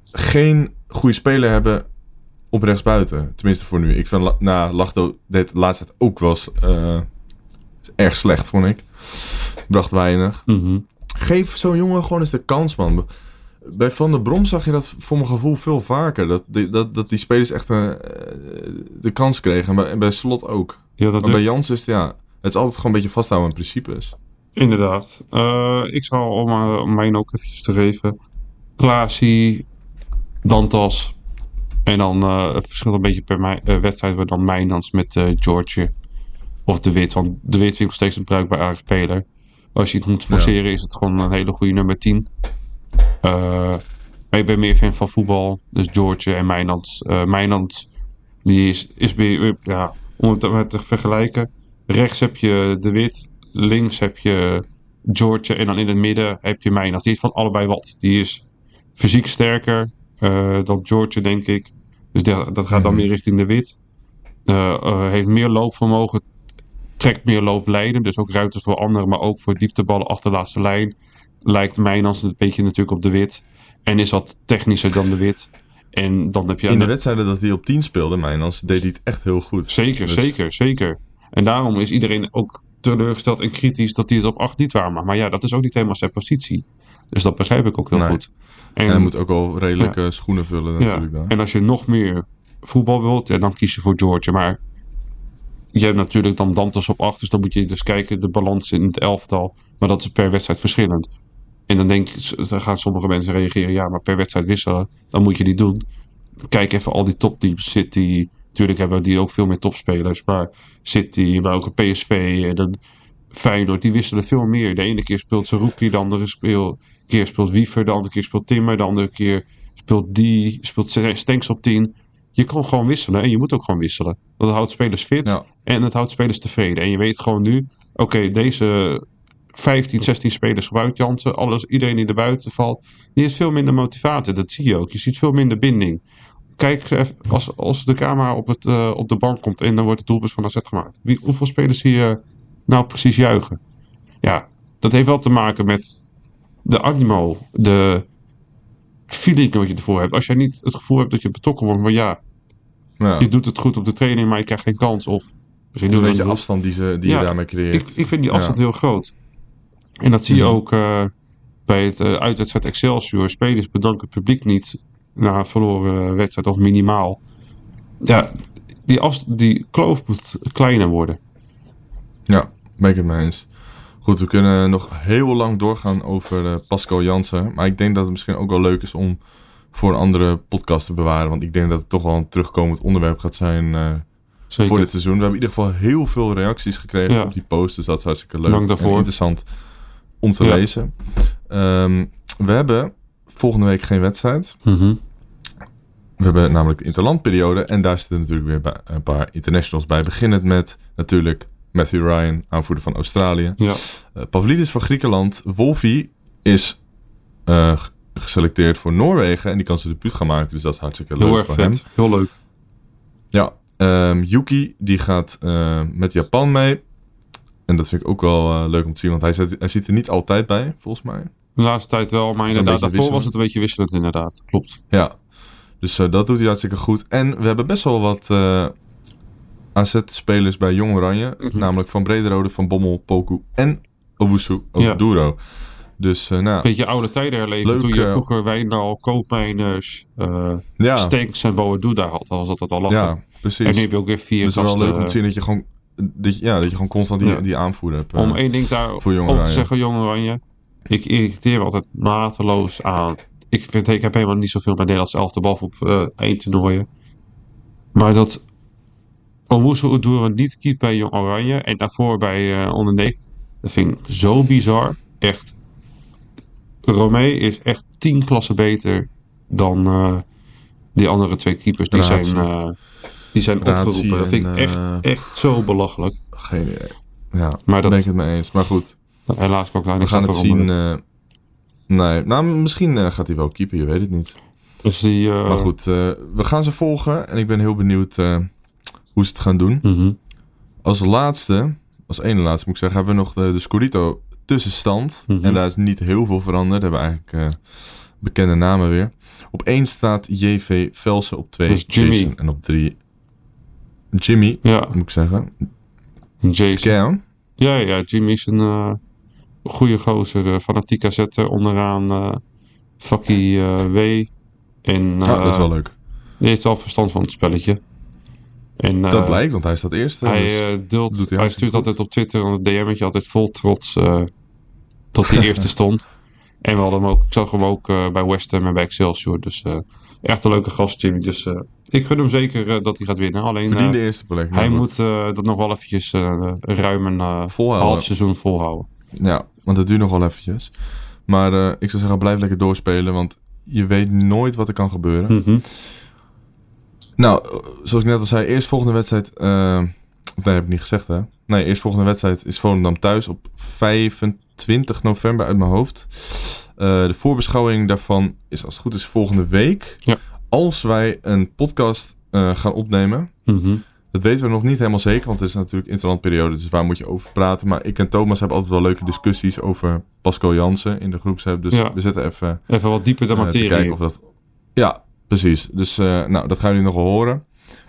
geen goede speler hebben op rechtsbuiten? Tenminste voor nu. Ik vind na Lachdo dit laatste tijd ook was eh, erg slecht, vond ik. Bracht weinig. Mhm. Geef zo'n jongen gewoon eens de kans, man. Bij Van der Brom zag je dat voor mijn gevoel veel vaker. Dat, die- dat, dat die spelers echt eh, de kans kregen. En bij, en bij Slot ook. Ja, dat Maar bij Jans is het, ja, het is altijd gewoon een beetje vasthouden aan principes. Inderdaad. Eh, ik zal om, om mijn ook eventjes te geven. Klaasie, Dantas. En dan eh, het verschilt een beetje per mij, eh, wedstrijd. Maar dan Mijnans met eh George of De Wit. Want De Wit vind ik nog steeds een bruikbare speler. Als je het moet forceren is het gewoon een hele goede nummer 10. Eh, maar ik ben meer fan van voetbal. Dus George en Mijnans. Mijnans die is, is weer, ja, om het te vergelijken. Rechts heb je De Wit. Links heb je George. En dan in het midden heb je Mijnans. Die is van allebei wat. Die is fysiek sterker dan George, denk ik. Dus dat, dat gaat dan meer richting De Wit. Eh, eh, heeft meer loopvermogen. Trekt meer looplijnen. Dus ook ruimte voor anderen. Maar ook voor diepteballen achter de laatste lijn. Lijkt Mijnans een beetje natuurlijk op De Wit. En is wat technischer dan De Wit. En dan heb je... In de wedstrijden dat hij op 10 speelde, Mijnans, deed hij het echt heel goed. Zeker, Dus- zeker, zeker. En daarom is iedereen ook teleurgesteld en kritisch dat hij het op 8 niet waar maakt. Maar ja, dat is ook niet helemaal zijn positie. Dus dat begrijp ik ook heel Nee. goed. En hij moet ook wel redelijke schoenen vullen natuurlijk dan. En als je nog meer voetbal wilt, ja, dan kies je voor George. Maar je hebt natuurlijk dan Dantes op 8. Dus dan moet je dus kijken, de balans in het elftal. Maar dat is per wedstrijd verschillend. En dan, denk, dan gaan sommige mensen reageren, ja, maar per wedstrijd wisselen, dan moet je die doen. Kijk even al die topteams. City, natuurlijk hebben die ook veel meer topspelers. Maar City, maar ook PSV en dan Feyenoord, die wisselen veel meer. De ene keer speelt Zerouki, de andere speel, keer speelt Wiever, de andere keer speelt Timmer, de andere keer speelt die, speelt Stenks op 10. Je kan gewoon wisselen en je moet ook gewoon wisselen. Het houdt spelers fit Ja. en het houdt spelers tevreden. En je weet gewoon nu, oké, deze 15, 16 spelers gebruikt Jansen. Alles, iedereen die er buiten valt, die heeft veel minder motivatie. Dat zie je ook. Je ziet veel minder binding. Kijk even, als, als de camera op, het, eh, op de bank komt en dan wordt het doelpunt van AZ gemaakt. Wie, hoeveel spelers zie je nou precies juichen? Ja, dat heeft wel te maken met de animo, de feeling wat je ervoor hebt. Als jij niet het gevoel hebt dat je betrokken wordt, maar ja, Ja. je doet het goed op de training, maar je krijgt geen kans. Of misschien is een beetje afstand die, ze, die Ja, je daarmee creëert. ik, ik vind die afstand Ja. heel groot. En dat zie je Mhm. ook eh, bij het eh, uitwedstrijd Excelsior. Spelers bedanken het publiek niet na een verloren wedstrijd of minimaal. Ja, die, die kloof moet kleiner worden. Ja, ben ik het mee eens. Goed, we kunnen nog heel lang doorgaan over eh, Pascal Jansen. Maar ik denk dat het misschien ook wel leuk is om voor een andere podcast te bewaren. Want ik denk dat het toch wel een terugkomend onderwerp gaat zijn eh, voor dit seizoen. We hebben in ieder geval heel veel reacties gekregen Ja. op die post. Dus dat is hartstikke leuk Dank daarvoor. en interessant om te Ja. lezen. Ehm, we hebben volgende week geen wedstrijd. Mhm. We hebben namelijk interlandperiode. En daar zitten natuurlijk weer een paar internationals bij. Beginnend met natuurlijk Matthew Ryan, aanvoerder van Australië. Ja. Eh, Pavlidis van Griekenland. Wolfie is eh, geselecteerd voor Noorwegen. En die kan zijn debuut gaan maken. Dus dat is hartstikke leuk Heel erg voor vet. hem. Heel leuk. Ja, ehm, Yuki die gaat eh, met Japan mee. En dat vind ik ook wel leuk om te zien. Want hij, zit, hij zit er niet altijd bij, volgens mij. De laatste tijd wel, maar inderdaad, daarvoor was het een beetje wisselend inderdaad. Klopt. Ja, dus dat doet hij hartstikke goed. En we hebben best wel wat AZ-spelers bij Jong Oranje. Mhm. Namelijk Van Brederode, Van Bommel, Poku en Owusu Ja. Oduro. Dus eh nou, Beetje oude tijden herleven. Leuk, toen je eh, vroeger Wijndal, Koopmijners, eh ja, Stanks en Boadu daar had. Dan was dat het al lachen. ja, en nu precies. heb je ook weer vier Dus het is wel leuk om te zien dat je gewoon, dat je, ja, dat je gewoon constant die, Ja. die aanvoerder hebt. Om één ding daar voor Jong over te zeggen, Jong Oranje. Ik irriteer me altijd mateloos aan. Ik, vind, ik heb helemaal niet zoveel met Nederlands elfde behalve op eh één toernooien. Maar dat Owusu Oduro niet kiet bij Jong Oranje en daarvoor bij eh onder 9. Dat vind ik zo bizar. Echt. Romee is echt tien klassen beter dan eh, die andere twee keepers. Die zijn, eh, die zijn opgeroepen. Dat vind ik echt, echt zo belachelijk. Geen idee. Ja, Maar dat- ben ik het mee eens. Maar goed, Helaas kan ik daar we niks gaan aan het zien. nee, nou, misschien gaat hij wel keeper, je weet het niet. Dus die, Maar goed, we gaan ze volgen en ik ben heel benieuwd hoe ze het gaan doen. mhm. Als laatste, als ene laatste moet ik zeggen, hebben we nog de, de Scorito tussenstand. Mhm. En daar is niet heel veel veranderd. We hebben eigenlijk eh, bekende namen weer. Op 1 staat JV Velsen, op 2 Dat is Jimmy. Jason en op 3 Jimmy, Ja, moet ik zeggen. Jason. Ja, ja, Jimmy is een eh goede gozer. eh, fanatiek zetten onderaan uh, Fakkie eh, W. En dat is wel leuk. die heeft wel verstand van het spelletje. En, dat eh, blijkt, want hij staat eerste. Hij, dus- eh, doet hij stuurt goed. altijd op Twitter een DM'tje altijd vol trots eh tot hij eerste stond. En we hadden hem ook, ik zag hem ook eh, bij West Ham en bij Excelsior. Dus eh, echt een leuke gast, Jimmy. Dus eh, ik gun hem zeker eh, dat hij gaat winnen. Alleen eh, Verdiende eerste plek. hij moet eh, dat nog wel eventjes eh, ruim een eh, half seizoen volhouden. Ja, want het duurt nog wel eventjes. Maar eh, ik zou zeggen, blijf lekker doorspelen, want je weet nooit wat er kan gebeuren. Mhm. Nou, zoals ik net al zei, eerst volgende wedstrijd... of nee, heb ik niet gezegd hè. Nee, eerst volgende wedstrijd is Volendam thuis op 25 november uit mijn hoofd. Eh, de voorbeschouwing daarvan is als het goed is volgende week. Ja. Als wij een podcast eh, gaan opnemen... Mhm. Dat weten we nog niet helemaal zeker, want het is natuurlijk interlandperiode, dus waar moet je over praten? Maar ik en Thomas hebben altijd wel leuke discussies over Pascal Jansen in de groepsapp. Dus Ja. we zitten even Even wat dieper de te materie. kijken of dat... Ja, precies. Dus eh, nou, dat gaan jullie nog wel horen.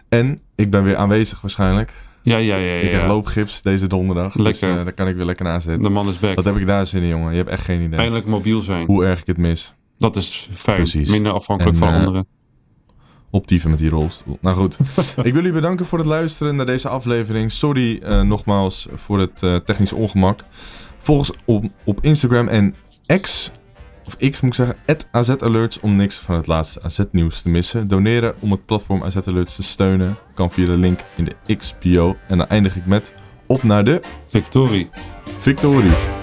En ik ben weer aanwezig waarschijnlijk. Ja, ja, ja. Ik heb ja. loopgips deze donderdag. Dus Lekker. eh, daar kan ik weer lekker naar De zitten. man is back. Wat heb ik daar zin in, jongen? Je hebt echt geen idee. Eindelijk mobiel zijn. Hoe erg ik het mis. Dat is fijn. Precies. Minder afhankelijk En, van eh, anderen. Optieven met die rolstoel. Nou goed. ik wil jullie bedanken voor het luisteren naar deze aflevering. Sorry nogmaals voor het eh, technisch ongemak. Volg ons op, op Instagram en X, of X moet ik zeggen, @AZAlerts om niks van het laatste AZ-nieuws te missen. Doneren om het platform AZ Alerts te steunen kan via de link in de X-bio. En dan eindig ik met op naar de Victorie. victorie.